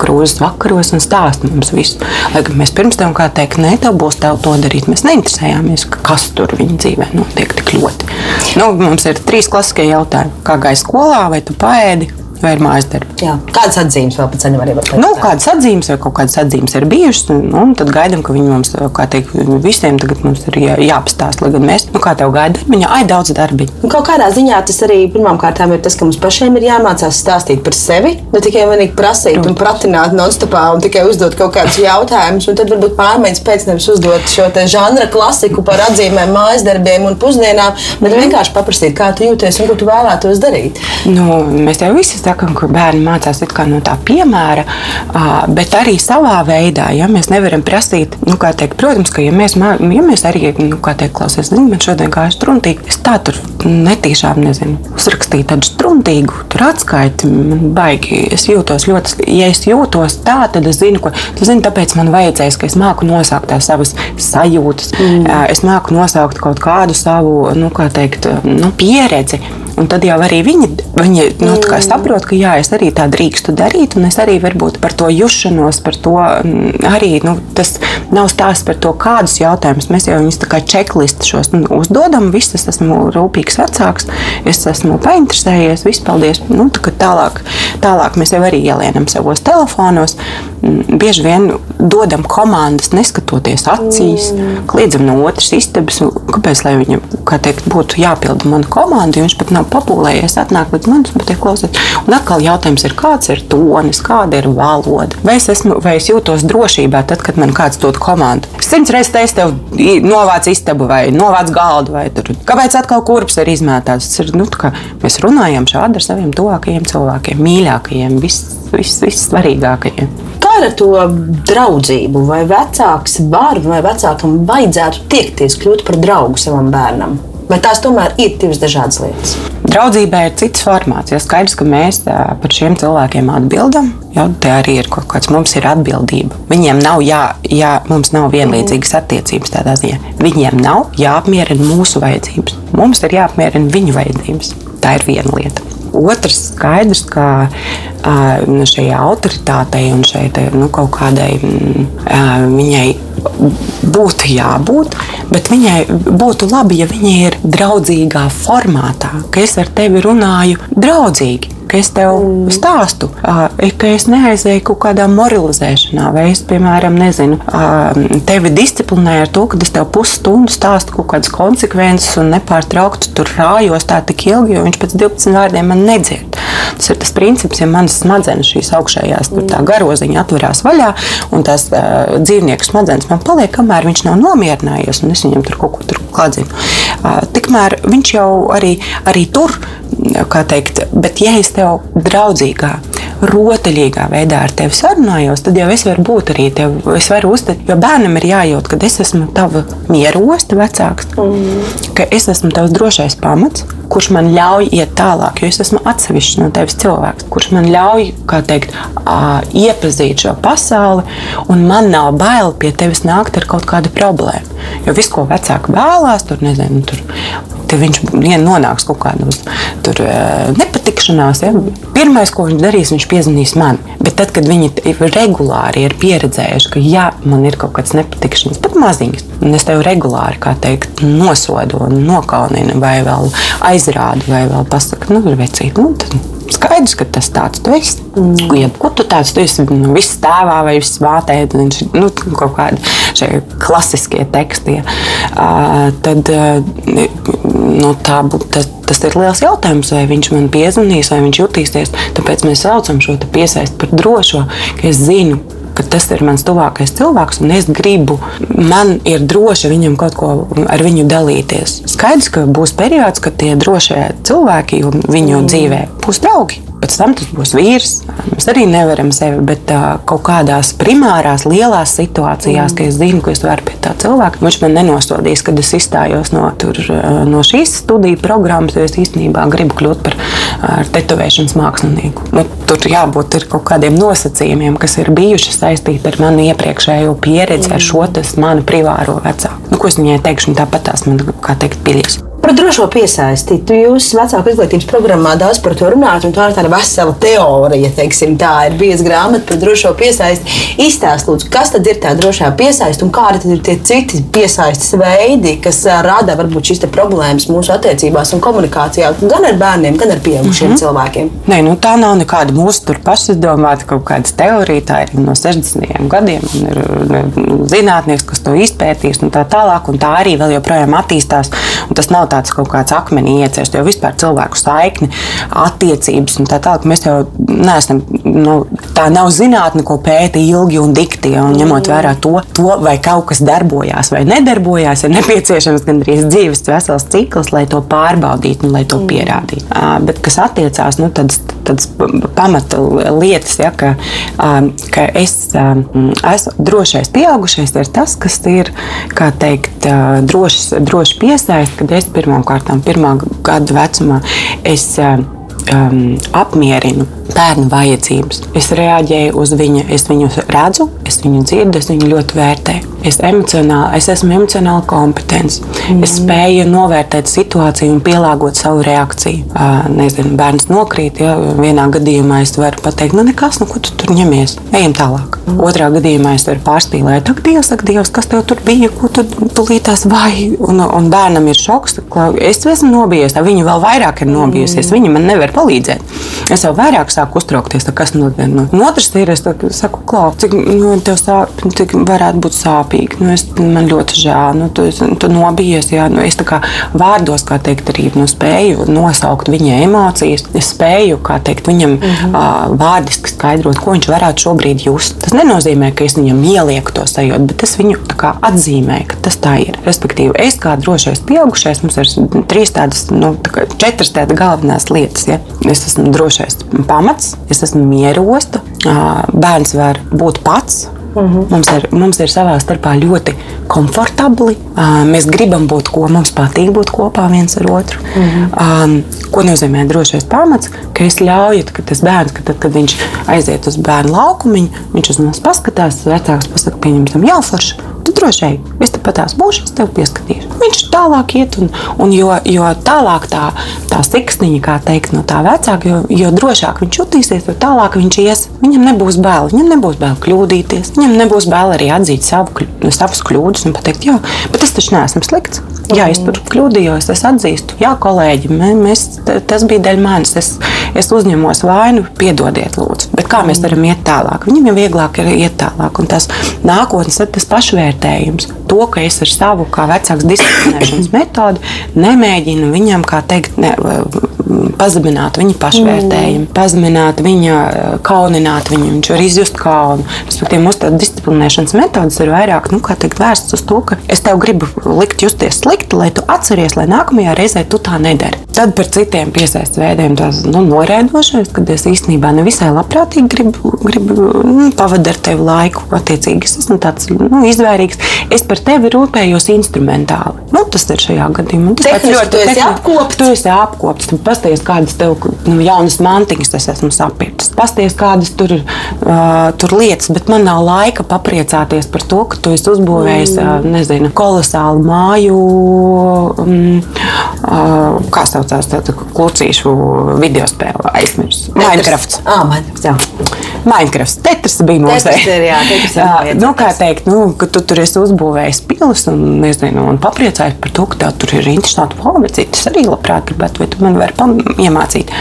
krūzes vakaros un stāsta mums visu. Lai gan mēs pirms tam kā teikt, nē, tev būs tev to darīt. Mēs neinteresējāmies, kas tur viņa dzīvē notiek tik ļoti. Nu, mums ir trīs klasiskie jautājumi. Kā gāja skolā, vai tu paēdi, vai ir mājas darbi. Jā. Kādas atzīmes vēl pēc tam var būt? Nu, kādas atzīmes vai kaut kādas atzīmes ir bijušas, un, un tad gaidām, ka viņi mums, kā teikt, visiem tagad mums ir jā, jāpastāst, lai gan mēs, nu, kā tev gaida, viņa ai daudz darbiņu. Un kaut kādā ziņā tas arī pirmām kārtām ir tas, ka mums pašiem ir jāmācās stāstīt par sevi, ne tikai vienīgi prasīt Protams. un pratināt nonstopā un tikai uzdot kaut kādus jautājumus, un tad varbūt pārmaiņas pēc nevis uzdot šo te žanra klasiku par atzīmēm, mājas darbiem un pusdienām, bet mm. vienkārši paprasīt, kā tu jūties un ko tu vēlētos darīt. Nu, mēs jau visi sakām, ka bērni mācās no tā piemēra, bet arī savā veidā. Ja, mēs nevaram prasīt, nu, teikt, protams, ka ja mēs, ja mēs arī, nu, kā teikt, klausies, zini, man šodien gāja struntīgi, es tā tur netīšām nezinu, uzrakstīju tādu struntīgu, atskaiti, man baigi, es jūtos ļoti, ja es jūtos tā, tad es zinu, ko, tu zini, tāpēc man vajadzēs, ka es māku nosaukt tās savas sajūtas, mm. es māku nosaukt kaut kādu savu, nu, kā teikt, nu, pieredzi. Un tad jau arī viņi, viņi nu, mm. saprot, ka jā, es arī tā drīkstu darīt, un es arī varbūt par to jušanos, par to mm, arī nu, tas nav stāsts par to, kādus jautājumus mēs jau viņus kā čeklistu šos nu, uzdodam. Viss es esmu rūpīgs vecāks, es esmu painteresējies, viss paldies. Nu, tā tālāk, tālāk mēs jau arī ielienam savos telefonos. Mm, bieži vien dodam komandas, neskatoties acīs, mm. kliedzam no otras istabas. Kāpēc? Lai viņam teikt, būtu jāpilda mana komanda, jo viņš pat nav papūlējies, atnāk līdz manis, bet ir klausīts. Un atkal jautājums ir, kāds ir tonis, kāda ir valoda. Vai es, esmu, vai es jūtos drošībā tad, kad man kāds dod komandu? Simts reizes teicu, tev novāc istabu vai novāc galdu, vai tur. Kāpēc atkal kurps ir izmētāts? Ir, nu, mēs runājam šādi ar saviem tuvākajiem cilvēkiem, mīļākajiem, vissvarīgākajiem. Vis, Kā ar to draudzību? Vai vecāks var vai vecākam vajadzētu tiekties kļūt par draugu savam bērnam? Vai tās tomēr ir divas dažādas lietas? Draudzībai ir cits formāts. Ja skaidrs, ka mēs par šiem cilvēkiem atbildam, jau tā arī ir kaut kāds mums ir atbildība. Viņiem nav jā, jā mums nav vienlīdzīgas attiecības tādā ziņā. Viņiem nav jāapmierina mūsu vajadzības. Mums ir jāapmierina viņu vajadzības. Tā ir viena lieta. Otrs skaidrs, ka uh, šai autoritātei un šai nu, kaut kādai uh, viņai būtu jābūt, bet viņai būtu labi, ja viņa ir draudzīgā formātā, ka es ar tevi runāju draudzīgi ka es tev stāstu, ka es neaizēju kaut kādā moralizēšanā, vai es, piemēram, nezinu, tevi disciplinēju ar to, ka es tev pusstundu stāstu kaut kādas konsekvences un nepārtraukti tur rājos tā tik ilgi, jo viņš pēc 12 vārdiem man nedzird. Tas ir tas princips, ja manas smadzenes šīs augšējās, tur tā garoziņa atverās vaļā, un tās uh, dzīvnieku smadzenes man paliek, kamēr viņš nav nomierinājies, un es viņam tur kaut ko tur kladzinu. Uh, tikmēr viņš jau arī, arī tur, kā teikt, bet ja es tev draudzīgā, rotaļīgā veidā ar tevi sarunājos, tad jau es varu būt arī tev. Es varu uzteikt, jo bērnam ir jājūt, ka es esmu tava mierosta vecāks, mm. ka es esmu tavs drošais pamats, kurš man ļauj iet tālāk, jo es esmu atsevišķs no tevis cilvēks, kurš man ļauj, kā teikt, iepazīt šo pasauli, un man nav bail pie tevis nākt ar kaut kādu problēmu. Jo viss, ko vecāki vēlās, tur nezinu, tur viņš nonāks kaut kādos tur, nepatikšanās. Ja? Pirmais, ko viņš darīs, viņš piezvanīs man. Bet tad, kad viņi regulāri ir pieredzējuši, ka ja man ir kaut kāds nepatikšanas, pat maziņas, un es tev regulāri teikt, nosodu, nokauninu, vai vēl aizrādu, vai vēl pasaku, nu, vecīt, nu, tad skaidrs, ka tas tāds tu esi. Mm. Ja, ko tu tāds tu esi? Nu, viss tēvā vai viss mātē, nu, kaut kādi šie klasiskie teksti. Ja. Uh, tad uh, nu, tā, tas, tas ir liels jautājums, vai viņš man piezvanīs, vai viņš jutīsies. Tāpēc mēs saucam šo piesaisti par drošo, ka es zinu, ka tas ir mans tuvākais cilvēks, un es gribu, man ir droši viņam kaut ko ar viņu dalīties. Skaidrs, ka būs periods, kad tie drošie cilvēki viņu mm. dzīvē būs draugi pēc tam tas būs vīrs. Mēs arī nevaram sevi, bet uh, kaut kādās primārās, lielās situācijās, mm. ka es zinu, ka es varu pie tā cilvēka, viņš man nenosodīs, kad es izstājos no, tur, no šīs studiju programmas, jo es īstenībā gribu kļūt par tetovēšanas mākslinieku. Nu, tur jābūt kaut kādiem nosacījumiem, kas ir bijuši saistīti ar manu iepriekšējo pieredzi, mm. ar šo manu privāro vecāku. Nu, ko es viņai teikšu, tāpat tās man, kā teikt, pilies. Par drošo piesaisti. Jūs vecāku izglītības programmā daudz par to runājat, un tā ir tāda vesela teorija. Teiksim, tā ir bijusi grāmata par drošo piesaisti. Izstāstiet, kas tad ir tā drošā piesaiste un kādi ir tie citi piesaistes veidi, kas rada varbūt šīs problēmas mūsu attiecībās un komunikācijā gan ar bērniem, gan ar pieaugušiem mm -hmm. cilvēkiem. Nē, nu, tā nav nekāda mūsu pašizdomāta kaut kāda teorija. Tā ir no 60. gadiem. Ir zinātnieks, kas to izpētīs un tā tālāk. Un tā arī vēl joprojām attīstās. Un tas nav tāds kaut kāds akmenī iecēst, jo vispār cilvēku saikni, attiecības un tā tālāk. Mēs jau neesam, nu, tā nav zinātne, ko pēta ilgi un dikti, un ņemot vērā to, to, vai kaut kas darbojās vai nedarbojās, ir nepieciešams gandrīz dzīves vesels cikls, lai to pārbaudītu un lai to pierādītu. Bet kas attiecās, nu, tādas, tādas pamata lietas, ja, ka, ka es esmu drošais pieaugušais, ir tas, kas ir, kā teikt, drošs, droši piesaist, kad es pirmām kārtām, pirmā gada vecumā, es um, apmierinu bērna vajadzības. Es reaģēju uz viņa, es viņu redzu, es viņu dzirdu, es viņu ļoti vērtēju. Es, emocionāli, es esmu emocionāli kompetents. Mm. Es spēju novērtēt situāciju un pielāgot savu reakciju. Uh, nezinu, bērns nokrīt, ja vienā gadījumā es varu pateikt, nu nekas, nu ko tu tur ņemies, ejam tālāk. Mm. Otrā gadījumā es varu pārspīlēt, ak, Dievs, ak, Dievs, kas tev tur bija, ko tu tulītās vai. Un, un bērnam ir šoks, ka es esmu nobijies, viņa vēl vairāk ir nobijusies, mm. viņa man nevar palīdzēt. Es jau vairāk sāku uztraukties, kas notiek. Nu, otrs ir, es saku, klāt, cik nu, tev sāp, cik varētu būt sāpīgi. Nu, es, man ļoti žēl, nu, tu, tu nobijies. Jā, nu, es tā kā vārdos, kā teikt, arī nu, spēju nosaukt viņa emocijas. Es spēju, kā teikt, viņam mm -hmm. uh, vārdiski skaidrot, ko viņš varētu šobrīd just. Tas nenozīmē, ka es viņam ielieku to sajūtu, bet es viņu kā, atzīmēju, ka tas tā ir. Respektīvi, es kā drošais pieaugušais, mums ir trīs tādas, nu, tā četras tādas galvenās lietas. Ja? Es esmu drošais pamats, es esmu mierosta, bērns var būt pats. Mhm. -huh. mums, ir, mums ir savā starpā ļoti komfortabli. Mēs gribam būt kopā, mums patīk būt kopā viens ar otru. Uh -huh. um, ko nozīmē drošais pamats? Ka es ļauju, ka tas bērns, ka tad, kad viņš aiziet uz bērnu laukumu, viņš uz mums paskatās, vecāks pasakā, pieņemsim, jau forši tu droši ej, es tepat tās būšu, es tev pieskatīšu. Viņš tālāk iet, un, un jo, jo tālāk tā, tā siksniņa, kā teikt, no tā vecāka, jo, jo drošāk viņš jutīsies, jo tālāk viņš ies. Viņam nebūs bail, viņam nebūs bail kļūdīties, viņam nebūs bail arī atzīt savu, savus kļūdas un pateikt, jā, bet es taču neesmu slikts. Jā, es tur kļūdījos, es atzīstu, jā, kolēģi, mēs, tas bija dēļ manis. Es, es uzņemos vainu, piedodiet, lūdzu. Bet kā mēs varam iet tālāk? Viņam jau vieglāk ir iet tālāk, un tas nākotnes ir tas pašvērtējums. To, ka es ar savu kā vecāks disciplinēšanas metodi nemēģinu viņam, kā teikt, ne, pazemināt viņa pašvērtējumu, mm. pazemināt viņa, kaunināt viņu. Viņš var izjust kaunu. Respektīvi, mūsu disciplinēšanas metodas ir vairāk nu, teikt, vērstas uz to, ka es tev gribu likt justies slikti, lai tu atceries, lai nākamajā reizē tu tā nedari. Tad par citiem piesaistes veidiem tas nu, norēdošais, kad es īstenībā nevisai labprātīgi gribu, gribu nu, pavadīt ar tevi laiku. Attiecīgi, es esmu tāds nu, izvērīgs. Es par tevi rūpējos instrumentāli. Nu, tas ir šajā gadījumā. Tas ir ļoti labi. apkopts. Tu esi apkopts. Tu pasties, kādas tev nu, jaunas mantiņas es esmu sapircis. Pasties, kādas tur ir uh, tur lietas, bet man nav laika papriecāties par to, ka tu esi uzbūvējis mm. uh, nezinu, kolosālu māju. Um, uh, kā saucās tāda klucīšu video spēle? Aizmirst. Minecraft. Ah, Minecraft. Minecraft. Tetris bija mūsu monēta. Nu, kā teikt, nu, ka tu tur esi uzbūvējis pilis un, nezinu, un papriecājies par to, ka tev tur ir interesanti valoda. Citas arī labprāt gribētu, vai tu man vari iemācīt.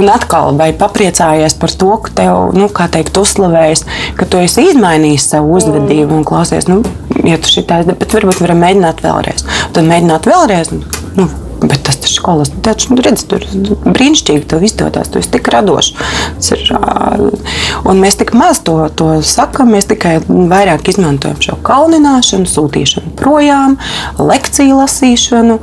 Un atkal, vai papriecājies par to, ka tev, nu, kā teikt, uzslavējas, ka tu esi izmainījis savu uzvedību un klausies, nu, ja tu šitais, bet varbūt varam mēģināt vēlreiz. Un tad mēģināt vēlreiz. Nu, Bet tas taču skolas taču, nu, redz, tur brīnišķīgi tev izdodas. Tu esi tik radošs. Ir, un mēs tik maz to, to sakām. Mēs tikai vairāk izmantojam šo kaunināšanu, sūtīšanu projām, lekciju lasīšanu,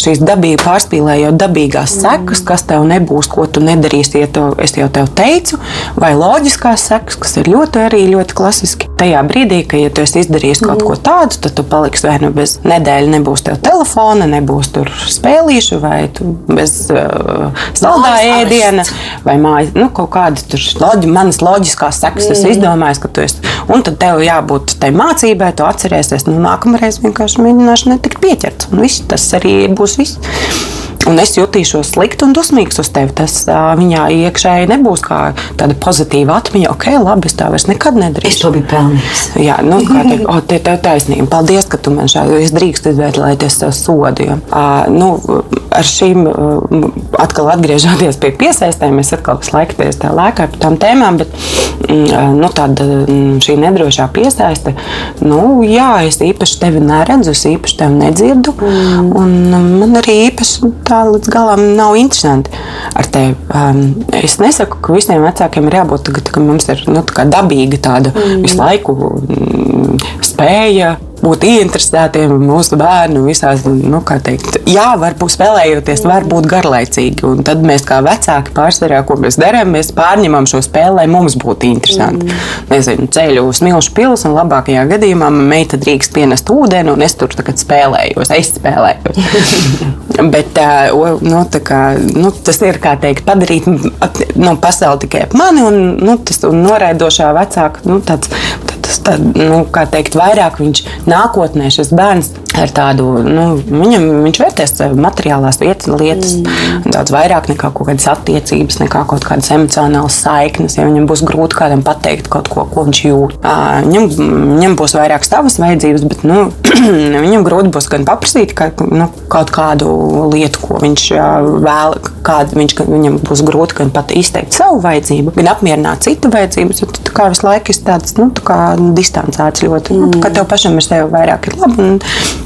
šīs dabīgi pārspīlējot dabīgās sekas, kas tev nebūs, ko tu nedarīsi, ja tev, es jau tev teicu, vai loģiskās sekas, kas ir ļoti, arī ļoti klasiski. Tajā brīdī, kad ja tu esi izdarījis kaut ko tādu, tad tu paliksi vai nu bez nedēļas, nebūs tev telefona, nebūs tur spēles spēlīšu, vai bez uh, saldā ēdiena, vai mājas, nu, kaut kāda loģi, manas loģiskās sekas. Mm. Es izdomāju, ka tu esi. Un tad tev jābūt tai mācībai, tu atcerēsies. Nu, nākamreiz vienkārši mēģināšu netikt pieķerts. Un viss tas arī būs viss un es jutīšos slikti un dusmīgs uz tevi. Tas uh, viņā iekšēji nebūs kā tāda pozitīva atmiņa. Ok, labi, es tā vairs nekad nedarīšu. Es to biju pelnījis. Jā, nu, kā teikt, oh, te tev taisnība. Paldies, ka tu man šādi, es drīkstu izvērtēties tev sodu. Ja. Uh, nu, ar šīm uh, atkal atgriežoties pie piesaistēm, mēs atkal visu laiku pie tā lēkā par tām tēmām, bet mm, nu, tāda mm, šī nedrošā piesaiste, nu, jā, es īpaši tevi neredzu, es īpaši tevi nedzirdu, mm. un man arī īpaši tā līdz galam nav interesanti ar tevi. Um, es nesaku, ka visiem vecākiem ir jābūt tagad, ka mums ir nu, tā dabīga tāda mm. visu laiku mm, spēja būt ieinteresētiem mūsu bērnu visās, nu, kā teikt, jā, varbūt spēlējoties, var būt garlaicīgi. Un tad mēs kā vecāki pārsvarā, ko mēs darām, mēs pārņemam šo spēli, lai mums būtu interesanti. Mm. Nezinu, ceļu uz Milšu pils, un labākajā gadījumā meita drīkst pienest ūdeni, un es tur tagad spēlējos, es spēlējos. Bet nu, kā, nu, tas ir kā teikt, padarīt nu, pasauli tikai ap mani un nu, tas un noraidošā vecāka. Nu, tāds, tas, tā, nu, kā teikt, vairāk viņš nākotnē šis bērns ar tādu, nu, viņam, viņš vērtēs materiālās lietas, lietas mm. daudz vairāk nekā kaut kādas attiecības, nekā kaut kādas emocionālas saiknes. Ja viņam būs grūti kādam pateikt kaut ko, ko viņš jūt. Viņam, viņam būs vairāk savas vajadzības, bet nu, viņam grūti būs gan paprasīt ka, nu, kaut kādu lietu, ko viņš vēl, kādu viņš, viņam būs grūti gan pat izteikt savu vajadzību, gan apmierināt citu vajadzības. Tu kā visu laiku esi tāds nu, tā distancēts ļoti. Mm. Nu, tev pašam ir sev vairāk ir labi. Un,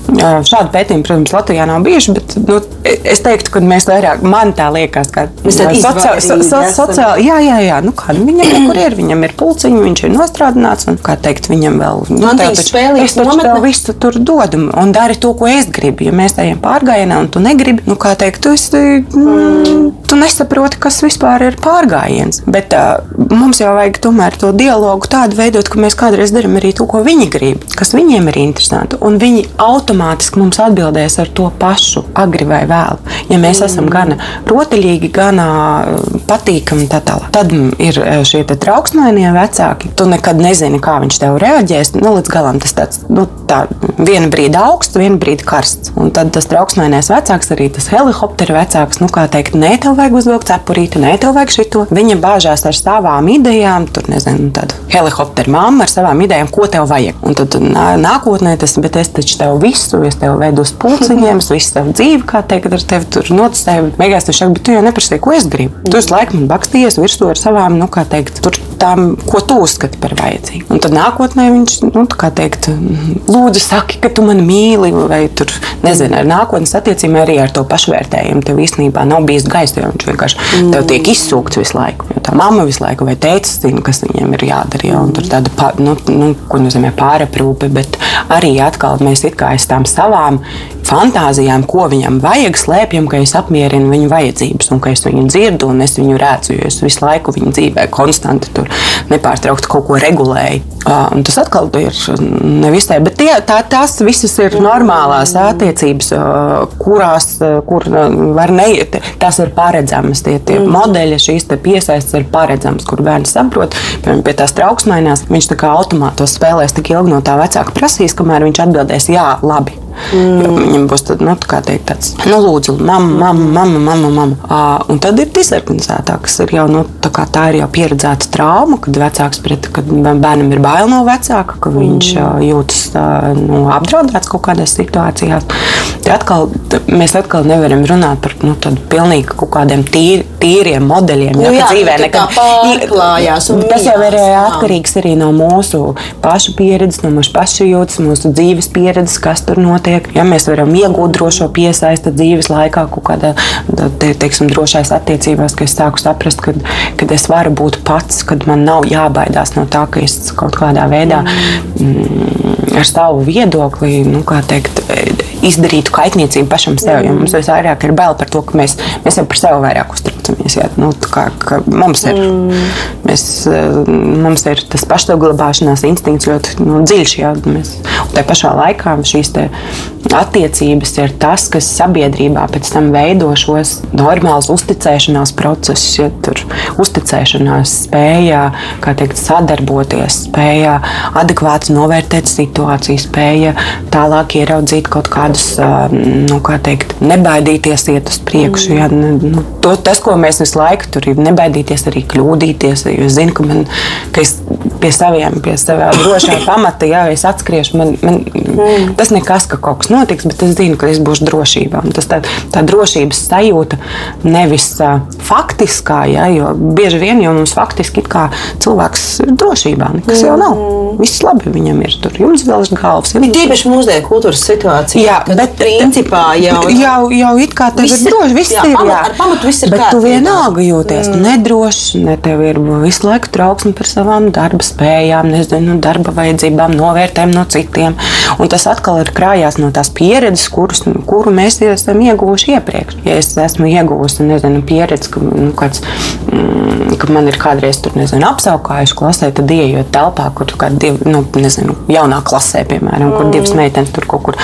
Šādu pētījumu, protams, Latvijā nav bijuši, bet nu, es teiktu, ka mēs vairāk, man tā liekas, ka sociāli, so, so, sociāli, jā, jā, jā, nu kā, nu, viņam kur ir, viņam ir pulciņi, viņš ir nostrādināts, un, kā teikt, viņam vēl, nu, man tev taču, es taču tev visu tur dodu, un dari to, ko es gribu, ja mēs ejam pārgājienā, un tu negribi, nu, kā teikt, tu esi, mm, tu nesaproti, kas vispār ir pārgājiens, bet uh, mums jau vajag tomēr to dialogu tādu veidot, ka mēs kādreiz darām arī to, ko viņi grib, kas viņiem ir interesanti, un viņi automātiski automātiski mums atbildēs ar to pašu, agri vai vēlu. Ja mēs mm. esam gana rotaļīgi, gana uh, patīkami, tā tālāk. Tad ir uh, šie trauksmainie vecāki. Tu nekad nezini, kā viņš tev reaģēs. Nu, līdz galam tas tāds nu, tā, viena brīdi augsts, viena brīdi karsts. Un tad tas trauksmainais vecāks, arī tas helikoptera vecāks, nu, kā teikt, nē, tev vajag uzvilkt cepurīti, nē, tev vajag šito. Viņa bāžās ar savām idejām, tur nezinu, tāda helikoptera mamma ar savām idejām, ko tev vajag. Un tad nākotnē tas, bet es taču tev visu visu, es tev veidu uz pulciņiem, es visu savu dzīvi, kā teikt, ar tevi tur noticēju. Beigās tu saki, bet tu jau neprasīji, ko es gribu. Tu esi laikam bakstījies virsū ar savām, nu, kā teikt, tur tām, ko tu uzskati par vajadzīgu. Un tad nākotnē viņš, nu, teikt, lūdzu, saki, ka tu mani mīli, vai tur, nezinu, ar nākotnes attiecībām arī ar to pašvērtējumu. Tev īstenībā nav bijis gaisa, jo viņš vienkārši mm. tev tiek izsūkts visu laiku. Jo tā mamma visu laiku vai teica, zina, kas viņiem ir jādara. Un tur tāda, nu, nu, ko nozīmē pāraprūpe, bet arī atkal mēs it kā aiz tām savām fantāzijām, ko viņam vajag, slēpjam, ka es apmierinu viņu vajadzības un ka es viņu dzirdu un es viņu redzu. Jo es visu laiku viņa dzīvē konstanti tur nepārtraukti kaut ko regulēju. Un tas atkal ir nevisai, bet tie, tā, tās visas ir normālās attiecības, kurās kur var neiet. Tas ir paredzamas. Tie, tie mm. modeļi, šīs piesaistes ir paredzamas, kur bērns saprot, piemēram, pie tās trauksmainās. Viņš tā kā automātos spēlēs tik ilgi no tā vecāka prasīs, kamēr viņš atbildēs jā, labi. Mm. Viņam būs tad, nu, tā teikt, tāds, nu, lūdzu, mamma, mamma, mamma, mamma. mamma. Uh, un tad ir disorganizētā, kas ir jau, nu, tā, tā ir jau pieredzēta trauma, kad vecāks pret, kad bērnam ir bail no vecāka, ka viņš uh, jūtas uh, nu, apdraudēts kaut kādās situācijās. Tad atkal, mēs atkal nevaram runāt par nu, tādu pilnīgi kaut kādiem tīri, tīriem modeļiem. Nu, jā, jā, dzīvē nekad pārklājās. Tas jau ir atkarīgs arī no mūsu pašu pieredzes, no mūsu pašu jūtas, mūsu dzīves pieredzes, kas tur notiek notiek. Ja mēs varam iegūt drošo piesaisti dzīves laikā, kaut kādā te, teiksim, drošās attiecībās, ka es sāku saprast, ka kad es varu būt pats, kad man nav jābaidās no tā, ka es kaut kādā veidā mm, ar savu viedokli, nu, teikt, izdarītu kaitniecību pašam sev. Jo mums vairāk ir bail par to, ka mēs, mēs jau par sevi vairāk uztraucamies. Jā, nu, kā, mums, ir, mm. mēs, mums ir tas pašsaglabāšanās instinkts ļoti nu, dziļš. Jā, mēs, tā pašā laikā šīs attiecības ir tas, kas sabiedrībā pēc tam veido šos normālus uzticēšanās procesus. Ja tur uzticēšanās spēja teikt, sadarboties, spēja adekvāti novērtēt situāciju, spēja tālāk ieraudzīt kaut kādus, nu, kā teikt, nebaidīties iet uz priekšu. Mm. Ja, nu, to, tas, ko mēs visu laiku tur ir, nebaidīties arī kļūdīties. Jo es zinu, ka, man, ka es pie saviem, pie savām drošā pamata, ja es atskriešu, man, man, mm. tas nekas, ka kaut kas notiks, bet es zinu, ka es būšu drošībā. Un tas tā, tā drošības sajūta nevis uh, faktiskā, ja, jo bieži vien jau mums faktiski cilvēks ir drošībā, nekas jau nav. Mm. Viss labi viņam ir tur, jums vēl ir galvas. Ja Tīpaši mūsdienu kultūras situācijā. Jā, bet principā jau, jau, jau it kā tev ir droši, viss jā, ir. Jā, ar pamatu viss ir. Bet tu vienalga jūties mm. nedroši, ne tev ir visu laiku trauksme par savām darba spējām, nezinu, darba vajadzībām, novērtējumu no citiem. Un tas atkal ir krājās no tās pieredzes, kurus, kuru mēs esam ieguvuši iepriekš. Ja es esmu ieguvusi nezinu, pieredzi, ka, nu, kāds, mm, ka man ir kādreiz tur, nezinu, apsaukājuši klasē, tad ieejot telpā, kur kāda divi, nu, nezinu, jaunā klasē, piemēram, kur divas mm. meitenes tur kaut kur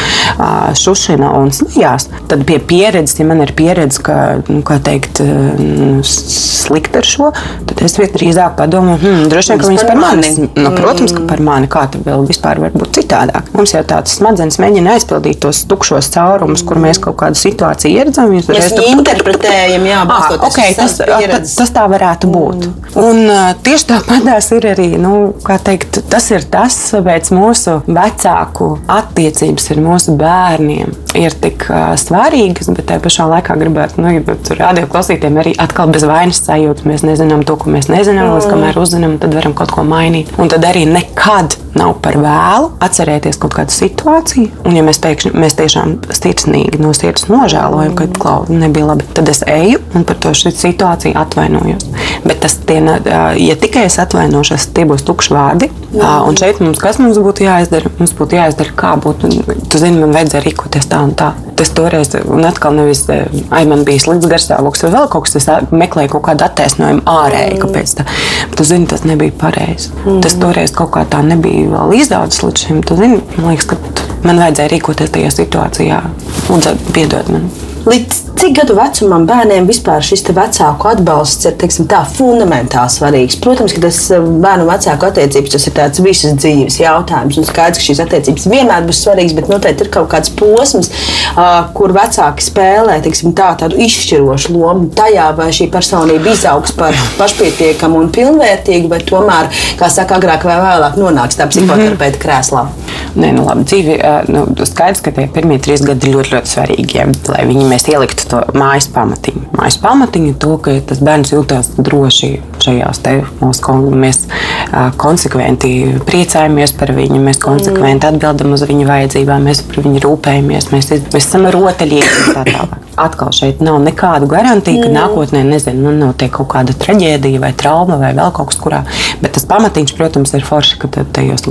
šušina un smējās. Tad pie pieredzes, ja man ir pieredze, ka, nu, kā teikt, nu, slikti ar šo, tad es drīzāk padomāju, hmm, droši vien, ka viņas par mani. Nu, protams, ka par mani kā tad vēl vispār var būt citādāk. Mums jau tāds smadzenes mēģina aizpildīt tos tukšos caurumus, kur mēs kaut kādu situāciju ieredzam. Mēs to interpretējam, jā, ah, okay, tas, tas, tas tā varētu būt. Mm. Un tieši tāpatās ir arī, nu, kā teikt, tas ir tas, kāpēc mūsu vecāku attiecības ar mūsu bērniem ir tik uh, svarīgas, bet tajā pašā laikā gribētu, nu, ja tur radio klausītājiem arī atkal bez vainas sajūtas. Mēs nezinām to, ko mēs nezinām, mm. līdz kamēr uzzinām, tad varam kaut ko mainīt. Un tad arī nekad nav par vēlu atcerēties kaut kādu situāciju. Un, ja mēs pēkšņi mēs tiešām sirsnīgi no sirds nožēlojam, ka klauva nebija labi, tad es eju un par to situāciju atvainojos. Bet tas, tie, ja tikai es atvainošos, tie būs tukši vārdi. Jā. Un šeit mums, kas mums būtu jāizdara? Mums būtu jāizdara, kā būtu. Tu zini, man vajadzēja rīkoties tā un tā. Tas toreiz, un atkal nevis, ai, man bija slikts garstāvoklis vai vēl kaut kas, es meklēju kaut kādu attaisnojumu ārēji, kāpēc tā. Tu zini, tas nebija pareizi. Mm. Tas toreiz kaut kā tā nebija vēl izdaudzis līdz šim, tad zini, man liekas, ka man vajadzēja rīkoties tajā situācijā un piedot man. Līdz cik gadu vecumam bērniem vispār šis vecāku atbalsts ir teiksim, tā, fundamentāli svarīgs? Protams, ka tas eh, bērnu vecāku attiecības tas ir tāds visas dzīves jautājums. Un skaidrs, ka šīs attiecības vienmēr būs svarīgas, bet noteikti ir kaut kāds posms, kur vecāki spēlē teiksim, tā, tādu izšķirošu lomu tajā, vai šī personība izaugs par pašpietiekamu un pilnvērtīgu, vai tomēr, kā saka, agrāk vai vēlāk nonāks tā psihoterapeita mhm. krēslā. Nē, nu labi, dzīve, nu, skaidrs, ka tie pirmie trīs gadi ir ļoti, ļoti svarīgi, ja, lai viņi mēs ieliktu to mājas pamatiņu. Mājas pamatiņu to, ka tas bērns jūtas droši šajās te mūsu mēs konsekventi priecājamies par viņu, mēs konsekventi atbildam uz viņa vajadzībām, mēs par viņu rūpējamies, mēs, mēs esam rotaļīgi un tā tālāk. Atkal šeit nav nekādu garantiju, ka nākotnē nezinu, nu, notiek kaut kāda traģēdija vai trauma vai vēl kaut kas kurā. Bet tas pamatiņš, protams, ir forši, ka tajos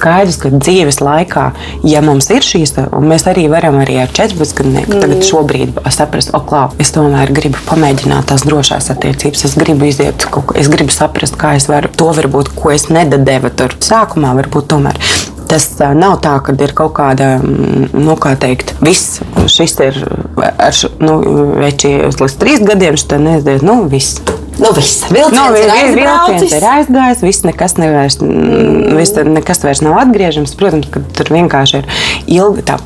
skaidrs, ka dzīves laikā, ja mums ir šīs, un mēs arī varam arī ar 14 gadnieku mm. tagad šobrīd saprast, o, klā, es tomēr gribu pamēģināt tās drošās attiecības, es gribu iziet, es gribu saprast, kā es varu to varbūt, ko es nedadevu tur sākumā, varbūt tomēr Tas nav tā, ka ir kaut kāda, nu, kā teikt, viss šis ir ar, nu, veči līdz trīs gadiem, šis te nezinu, nu, viss. Nu, viss vilciens, nu, ir, vilciens ir aizgājis, viss nekas, nevairs, mm. viss, nekas vairs nav atgriežams. Protams, ka tur vienkārši ir ilga tā,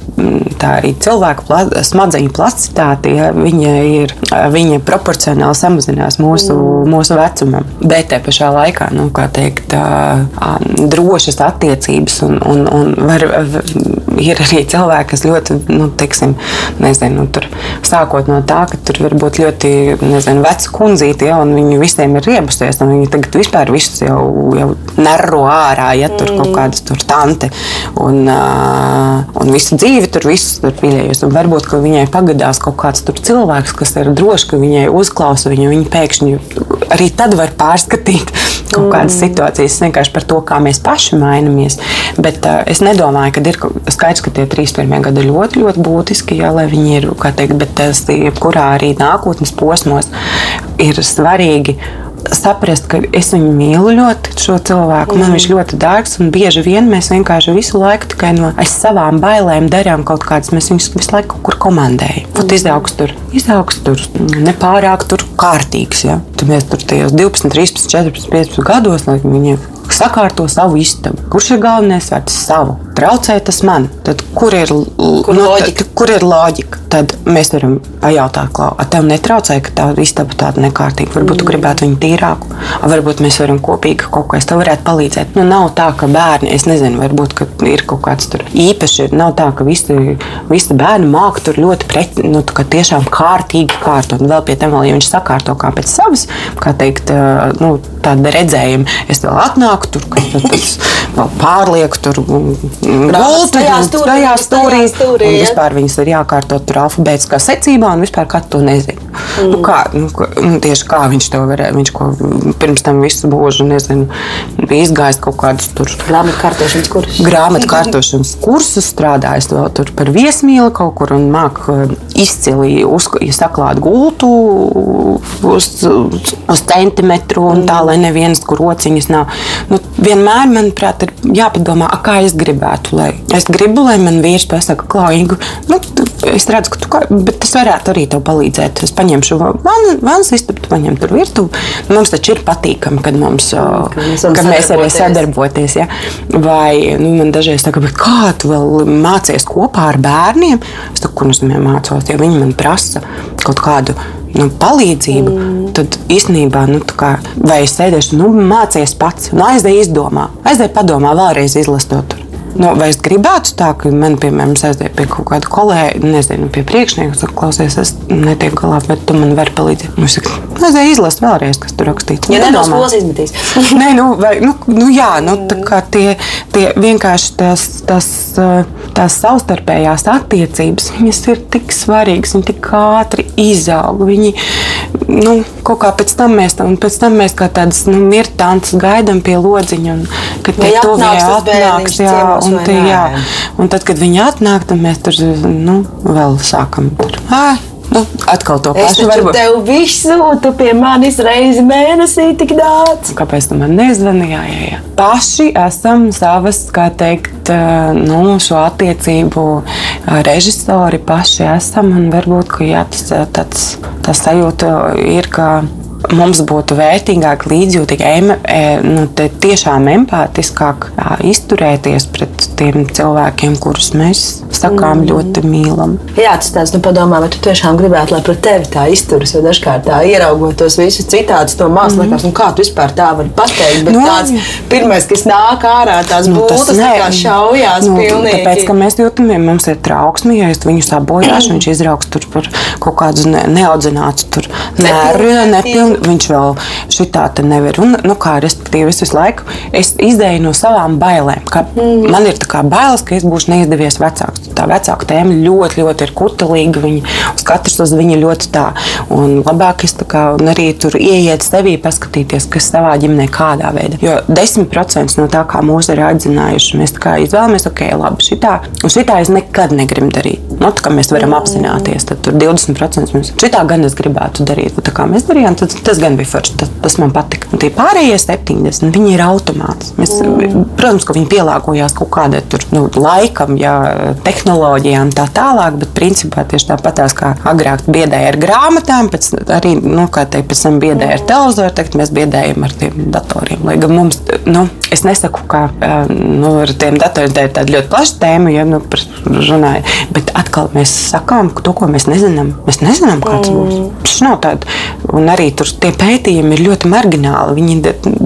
tā arī cilvēka pla, smadzeņu plasticitāte. Ja, viņa ir viņa proporcionāli samazinās mūsu, mm. mūsu vecumam. Bet te pašā laikā, nu, kā teikt, drošas attiecības un, un, un var, ir arī cilvēki, kas ļoti, nu, teiksim, nezinu, tur sākot no tā, ka tur var būt ļoti, nezinu, veca kundzīte, ja, un viņi visiem ir riebusies, un viņi tagad vispār visus jau, jau nero ārā, ja tur mm. kaut kādas tur tante, un, uh, un visu dzīvi tur visus tur mīlējusi. Un varbūt, ka viņai pagadās kaut kāds tur cilvēks, kas ir drošs, ka viņai uzklausa viņu, viņa pēkšņi arī tad var pārskatīt kaut kādas mm. situācijas vienkārši par to, kā mēs paši mainamies. Bet uh, es nedomāju, ka ir skaidrs, ka tie trīs pirmie gadi ir ļoti, ļoti būtiski, jā, lai viņi ir, kā teikt, bet tas jebkurā arī nākotnes posmos ir svarīgi saprast, ka es viņu mīlu ļoti, šo cilvēku. Man mm. viņš ļoti dārgs, un bieži vien mēs vienkārši visu laiku tikai no savām bailēm darām kaut kādas. Mēs viņus visu laiku kaut kur komandējam. Mm. Pat izaugs tur, izaugs tur nepārāk tur kārtīgs. Ja? Tad mēs tur tajos 12, 13, 14, 15 gados, lai viņi sakārto savu istabu. Kurš ir galvenais vērts savu? Traucē tas man. Tad kur ir, kur, nu, loģika? kur ir loģika? Tad mēs varam pajautāt, Klau, tev netraucē, ka tā istaba tāda nekārtīga. Varbūt mm. tu gribētu viņu tīrāku, varbūt mēs varam kopīgi kaut ko, es tev varētu palīdzēt. Nu, nav tā, ka bērni, es nezinu, varbūt ir kaut kāds tur īpaši. Nav tā, ka visi, visi bērni māca tur ļoti pret, nu, tiešām kārtīgi kārtot. Un vēl pie tam, vēl, ja viņš sakārto kā pēc savas, kā teikt, nu, tāda redzējuma, es vēl atnāku tur, ka tas vēl pārlieku tur Grāmatas gultu, tajā stūrī, un vispār viņas ir jākārto tur alfabētiskā secībā, un vispār kā to nezinu. Mm. Nu, kā, nu, nu, tieši kā viņš to varēja, viņš ko pirms tam visu mūžu, nezinu, bija izgājis kaut kādus tur Grāmatu kārtošanas kursus. grāmatu kārtošanas kursus, strādājis vēl tur par viesmīli kaut kur un māku izcili uz, ja saklāt gultu uz, uz centimetru un tā, lai nevienas kur rociņas nav. Vienmēr, manuprāt, ir jāpadomā, a, kā es gribētu, lai es gribu, lai man vīrs pasaka, Klauīgu, nu, es redzu, ka tu kā, bet es varētu arī tev palīdzēt. Es paņemšu van- vannas istabu, tu paņem tur virtuvi. Mums taču ir patīkami, kad mums, ka mēs varam mēs arī sadarboties. Ja? Vai nu, man dažreiz saka, "Bet kā tu vēl mācies kopā ar bērniem? Es saku, kur viņiem mācos, ja viņi man prasa kaut kādu. Nu, palīdzību, mm. tad īstenībā, nu, tā kā, vai es sēdēšu, nu, mācīties pats, nu, aizdeju izdomā, aizdeju padomā, vēlreiz izlasot. tur. Nu, vai es gribētu tā, ka man, piemēram, es aizdeju pie kaut kāda kolēģa, nezinu, pie priekšnieka, saka, klausies, es netieku galā, bet tu man vari palīdzēt. Nu, aizdeju izlasīt vēlreiz, kas tur rakstīts. Ja nedomā. skolas izmetīs. Nē, nu, vai, nu, nu, jā, nu, tā kā tie, tie vienkārši tās, tās, tās savstarpējās attiecības, viņas ir tik svarīgas, viņi tik ātri izaug. Viņi, nu, kaut kā pēc tam mēs, un pēc tam mēs kā tādas nu, mirtantas gaidām pie lodziņa, un kad tie tuvie atnāks jā, un, tie, jā, un tad, kad viņi atnāk, tad mēs tur, nu, vēl sākam tur. Ai, nu, atkal to Es pašu taču tev visu, tu pie manis reizi mēnesī tik daudz. Kāpēc tu man jā. Paši esam savas, kā teikt, eh, nu, šo attiecību eh, režisori, paši esam. Un varbūt ka, jā, tas, eh, tāds, tas sajūta ir, ka mums būtu vērtīgāk, līdzjūtīgi, e, nu, tiešām empātiskāk jā, izturēties pret tiem cilvēkiem, kurus mēs sakām Mm. ļoti mīlam. Jā, tas tāds, nu, padomā, vai tu tiešām gribētu, lai pret tevi tā izturas, jo dažkārt tā ieraugot tos visus citātus, to mākslu, liekas, nu, kā tu vispār tā vari pateikt. Bet Nu, tāds pirmais, kas nāk ārā, tās Nu, būtas, tā nē, kā šaujās nu, pilnīgi. Tāpēc, ka mēs jūtamies, mums ir trauksme, ja es viņu sabojāšu, viņš izrauks tur par kaut kādu ne, neaudzinātu tur nervu, nepilnu. Viņš vēl šitā te nevar. Un, nu, kā, respektīvi, es visu laiku es izdēju no savām bailēm. Ka mm. Man ir tā kā bailes, ka es būšu neizdevies vecāks. Tā vecāka tēma ļoti, ļoti ir kutelīga. Viņa, uz katrs uz viņu ļoti tā. Un labāk es tā kā arī tur ieiet sevī, paskatīties, kas savā ģimenē kādā veidā. Jo 10% no tā, kā mūsu ir atzinājuši, mēs tā kā izvēlamies, ok, labi, šitā, un šitā es nekad negribu darīt. Nu, tā kā mēs varam apzināties, tad tur 20% mēs šitā gan es gribētu darīt. Tā kā mēs darījām, tad tas gan bija forši. Tas, tas man patika. Un tie pārējie 70, viņi ir automāts. Mēs, protams, ka viņi pielāgojās kaut kādai tur, nu, laikam, jā, tehnoloģijām tā tālāk, bet principā tieši tāpatās kā agrāk biedēja ar grāmatām, pēc, arī, nu, teikt, pēc tam biedēja ar televizoru, tagad mēs biedējam ar tiem datoriem. Lai gan mums, nu, es nesaku, ka nu, ar tiem datoriem tā ir tāda ļoti plaša tēma, ja nu, par runāju, bet atkal mēs sakām to, ko mēs nezinām. Mēs nezinām, kāds mm. būs. Tas nav tāds. Un arī tur tie pētījumi ir ļoti margināli. Viņi,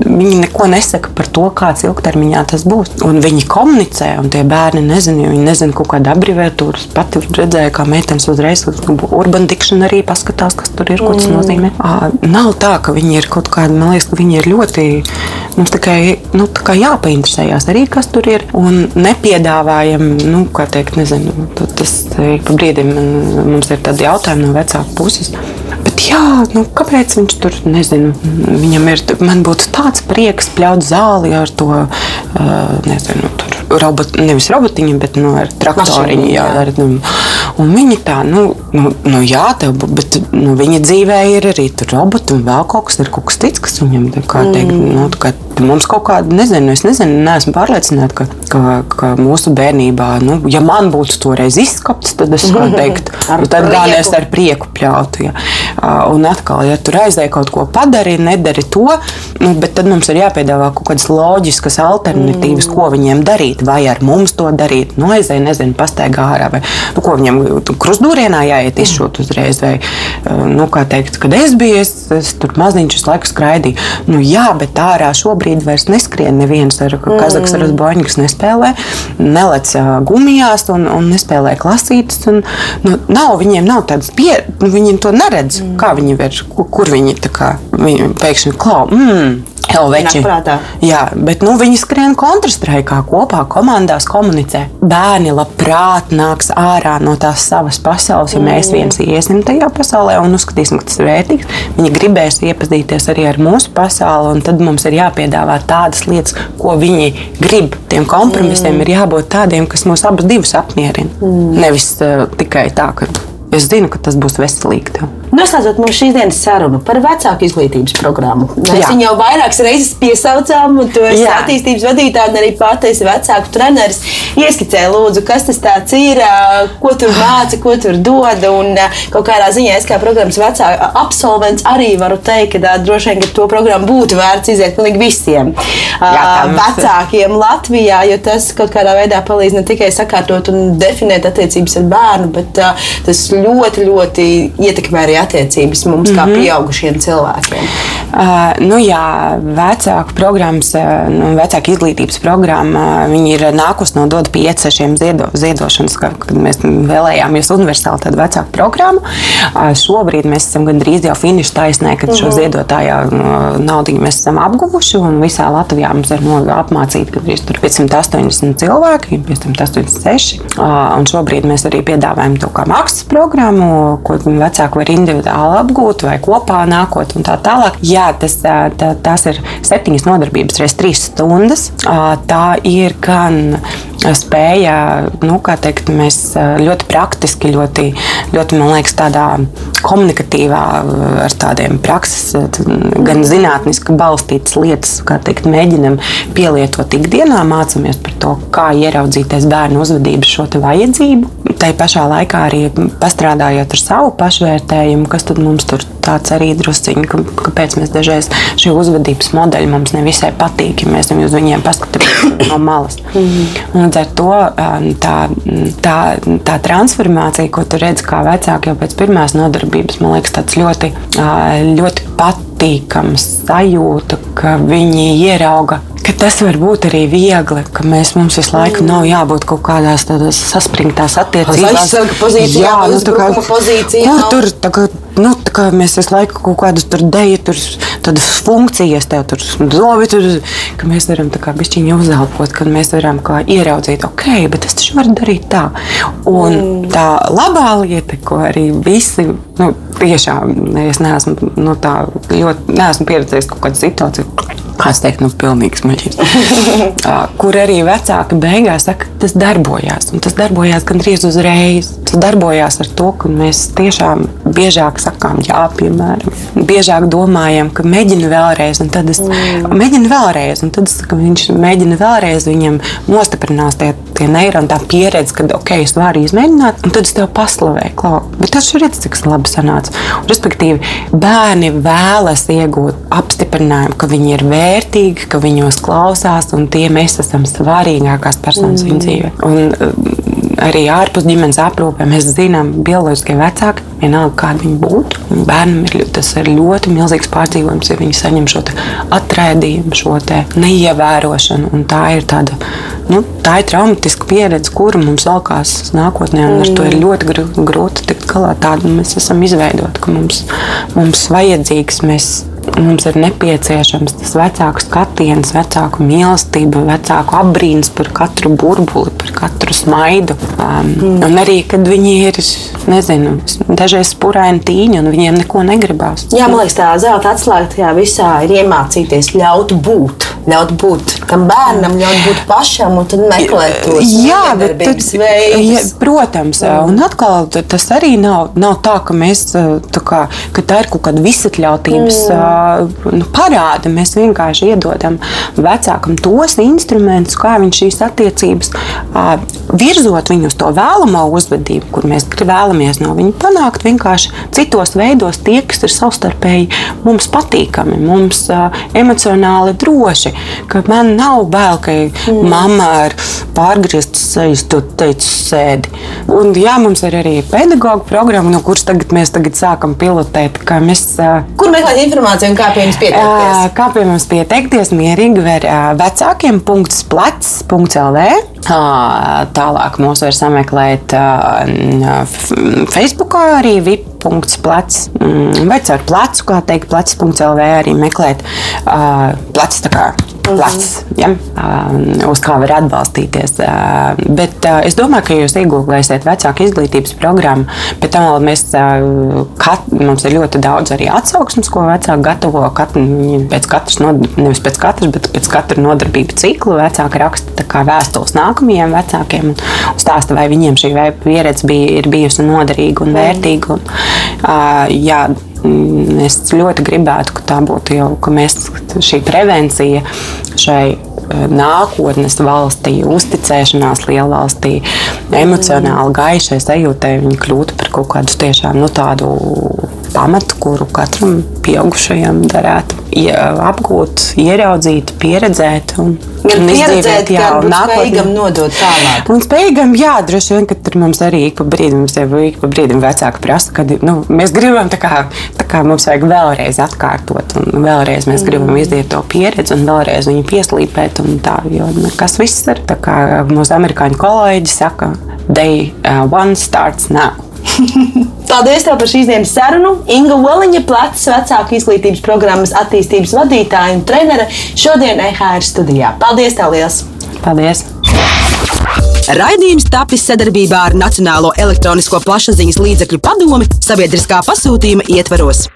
viņi neko nesaka par to, kāds ilgtermiņā tas būs. Un viņi komunicē, un tie bērni nezina, viņi nezina kaut kādu abreviatūru. Es pati redzēju, kā meitenes uzreiz uz Urban Dictionary paskatās, kas tur ir, ko tas nozīmē. Ā, Nav tā, ka viņi ir kaut kādi, man liekas, ka viņi ir ļoti, mums tikai nu, jāpainteresējās arī, kas tur ir. Un nepiedāvājam, nu, kā teikt, nezinu, tas ik pa brīdim man- mums ir tādi jautājumi no vecāku puses. Bet jā, nu, kāpēc viņš tur nezinu? Viņam ir, man būtu tāds prieks pļaut zāli ar to, nezinu, tur robot, nevis robotiņu, bet nu, ar traktoriņu. Jā, jā. ar, nu, un viņi tā, nu, nu, nu jā, tev, bet nu, viņa dzīvē ir arī roboti un vēl kaut kas, ir kaut kas cits, kas viņam, tā kā Mm. nu, tā kā mums kaut kāda, nezinu, es nezinu, neesmu pārliecināta, ka, ka, ka mūsu bērnībā, nu, ja man būtu toreiz izskapts, tad es kā teikt, Ar nu, tad gan es ar prieku pļautu. Ja. Un atkal, ja tur aizēja kaut ko padarīt, nedari to, nu, bet tad mums ir jāpiedāvā kaut kādas loģiskas alternatīvas, mm. ko viņiem darīt, vai ar mums to darīt. Nu, aizēja, nezinu, pastaigā ārā, vai nu, ko viņam krustūrienā jāiet izšūt uzreiz. Vai, nu, kā teikt, kad es biju, es, es tur maziņš visu laiku skraidīju. Nu, jā, bet ārā šobrīd vairs neskrien neviens ar kazaks ar boņu, kas nespēlē, nelec gumijās un, un nespēlē klasītes. Un, nu, nav, viņiem nav tādas pie, nu, viņi to neredz. Mm. Kā viņi var, kur, kur viņi tā kā, viņi pēkšņi klau. Mm, Helveči. Jā, bet nu, viņi skrien kontrastraikā kopā, komandās komunicē. Bērni labprāt nāks ārā no tās savas pasaules, ja mēs viens iesim tajā pasaulē un uzskatīsim, ka tas ir vērtīgs. Viņi gribēs iepazīties arī ar mūsu pasauli, un tad mums ir jāpiedāvā tādas lietas, ko viņi grib. Tiem kompromisiem mm. ir jābūt tādiem, kas mūs abus apmierina. Mm. Nevis uh, tikai tā, ka es zinu, ka tas būs veselīgi. Tev. Noslēdzot mūsu šīs dienas sarunu par vecāku izglītības programmu. Mēs viņu jau vairākas reizes piesaucām, un tu esi Jā. attīstības vadītāja, un arī pati esi vecāku treneris. Ieskicē, lūdzu, kas tas ir, ko tur māca, ko tur dod. Un kaut kādā ziņā es kā programmas vecāka absolvents arī varu teikt, ka droši vien ka to programmu būtu vērts iziet pilnīgi visiem Jā, vecākiem Latvijā, jo tas kaut kādā veidā palīdz ne tikai sakārtot un definēt attiecības ar bērnu, bet tas ļoti, ļoti ietekmē arī attiecības mums, kā mm -hmm. pieaugušiem cilvēkiem? Uh, nu, jā, vecāku programmas, nu, vecāku izglītības programma, viņi ir nākus no DOD 5-6 ziedo, ziedošanas, kad mēs vēlējāmies universāli tādu vecāku programmu. Uh, šobrīd mēs esam gandrīz jau finiša taisnē, kad mm -hmm. šo mhm. ziedotājā naudu mēs esam apguvuši visā Latvijā mums ir no, apmācīti gandrīz 580 cilvēki, 586. Uh, šobrīd mēs arī piedāvājam to kā maksas programmu, ko vecāki var individuāli individuāli apgūt vai kopā nākot un tā tālāk. Jā, tas, tā, tās ir septiņas nodarbības, reizes trīs stundas. Tā ir gan spēja, nu, kā teikt, mēs ļoti praktiski, ļoti, ļoti man liekas, tādā komunikatīvā, ar tādiem prakses, gan zinātniski balstītas lietas, kā teikt, mēģinam pielietot ikdienā, mācāmies par to, kā ieraudzīties bērnu uzvedības šo vajadzību. Tā pašā laikā arī pastrādājot ar savu pašvērtējumu, kas tad mums tur tāds arī drusciņi, ka, kāpēc mēs dažreiz šie uzvedības modeļi mums nevisai patīk, ja mēs uz viņiem paskatāmies no malas. Mm. Līdz ar to um, tā, tā, tā transformācija, ko tu redzi kā vecāki jau pēc pirmās nodarbības, man liekas, tāds ļoti, ļoti patīkams sajūta, ka viņi ierauga ka tas var būt arī viegli, ka mēs, mums visu laiku nav jābūt kaut kādās tādās saspringtās attiecībās. Aizsarga pozīcijā, jā, nu, tā kā, pozīcijā. Nu, tur, tā kā, nu, tā kā mēs visu laiku kaut kādas tur deju, tur tādas funkcijas, tev tur zobi, tur, ka mēs varam tā kā bišķiņi uzelpot, ka mēs varam kā ieraudzīt, ok, bet es taču varu darīt tā. Un mm. tā labā lieta, ko arī visi, nu, tiešām, es neesmu, nu, tā ļoti, neesmu pieredzējis kaut kādu situāciju kāds teikt, nu, pilnīgs muļķis. kur arī vecāki beigās saka, tas darbojās. Un tas darbojās gandrīz uzreiz. Tas darbojās ar to, ka mēs tiešām biežāk sakām, jā, piemēram, biežāk domājam, ka mēģina vēlreiz, un tad es mm. mēģinu vēlreiz, un tad es, viņš mēģina vēlreiz, viņam nostiprinās tie, tie neironi, tā pieredze, ka, ok, es varu izmēģināt, un tad es tev paslavēju, klau. Bet tas redz, cik labi sanāca. Respektīvi, bērni vēlas iegūt apstiprinājumu, ka viņi ir vērtīgi ka viņos klausās, un tie mēs esam svarīgākās personas mm. viņu dzīvē. Un, um, arī ārpus ģimenes aprūpē mēs zinām, bioloģiskie vecāki, vienalga kādi viņi būtu, bērnam ir tas ir ļoti milzīgs pārdzīvojums, ja viņi saņem šo atraidījumu, šo neievērošanu. Tā ir tāda nu, tā ir traumatiska pieredze, kuru mums valkās nākotnē, un ar to ir mm. ļoti grūti tikt galā. Tādu mēs esam izveidoti, ka mums, mums vajadzīgs. Mēs mums ir nepieciešams tas vecāku skatiens, vecāku mīlestība, vecāku apbrīns par katru burbuli, par katru smaidu. Um, mm. Un arī, kad viņi ir, nezinu, dažreiz spuraini tīņi un viņiem neko negribās. Jā, man liekas, tā zelta atslēga tajā visā ir iemācīties ļaut būt. Ļaut būt tam bērnam, ļaut būt pašam un tad meklēt tad, ja, protams, mm. un atkal tas arī nav, nav tā, ka mēs tā kā, ka tā ir kaut kāda visatļautības mm. nu, parāda. Mēs vienkārši iedodam vecākam tos instrumentus, kā viņš šīs attiecības virzot viņu uz to vēlamo uzvedību, kur mēs vēlamies no viņa panākt, vienkārši citos veidos, tie, kas ir savstarpēji mums patīkami, mums emocionāli droši. ka man nav bail, ka mm. mamma ar pārgrieztu sejas tu teici sēdi. Un jā, mums ir arī pedagoģa programma, no kuras tagad mēs tagad sākam pilotēt. Mēs, Kur meklēt informāciju un kā pie jums pieteikties? Kā pie mums pieteikties, mierīgi var vecākiem punkts plats punkts LV. Tālāk mūs var sameklēt Facebook, arī VIP.plats mm, vai caur plecu, kā teikt, plecs.lv arī meklēt plecs tā kā plecs, ja, uz kā var atbalstīties. Bet es domāju, ka jūs iegūlēsiet vecāku izglītības programmu, bet tam mēs, kat, mums ir ļoti daudz arī atsauksmes, ko vecāki gatavo. Kat, pēc katras, nevis pēc katras, bet pēc katra nodarbību ciklu vecāki raksta vēstules nākamajiem vecākiem un stāsta, vai viņiem šī pieredze bija, ir bijusi noderīga un vērtīga. Un, jā, Mm, es ļoti gribētu, ka tā būtu jau, mēs šī prevencija šai nākotnes valstī, uzticēšanās lielvalstī, emocionāli gaišai sajūtai, viņi kļūtu par kaut kādu tiešām nu, tādu pamatu, kuru katram pieaugušajam derētu apgūt, ieraudzīt, pieredzēt. Un, Gan un pieredzēt, jā, un spējīgam nodot tālāk. Un spējīgam, jā, droši vien, ka tur mums arī ik pa brīdim, mums jau ik pa brīdim vecāki prasa, ka nu, mēs gribam tā kā, tā kā mums vajag vēlreiz atkārtot, un vēlreiz mēs mm. gribam izdot to pieredzi, un vēlreiz viņu pieslīpēt, un tā, jo kas viss ir, tā kā mūsu amerikāņu kolēģi saka, day uh, one starts now. Paldies tev par šīs dienas sarunu. Inga Oliņa, plecs vecāku izglītības programmas attīstības vadītāja un trenere šodien EHR studijā. Paldies tev liels! Paldies! Raidījums tapis sadarbībā ar Nacionālo elektronisko plašsaziņas līdzekļu padomi sabiedriskā pasūtījuma ietvaros.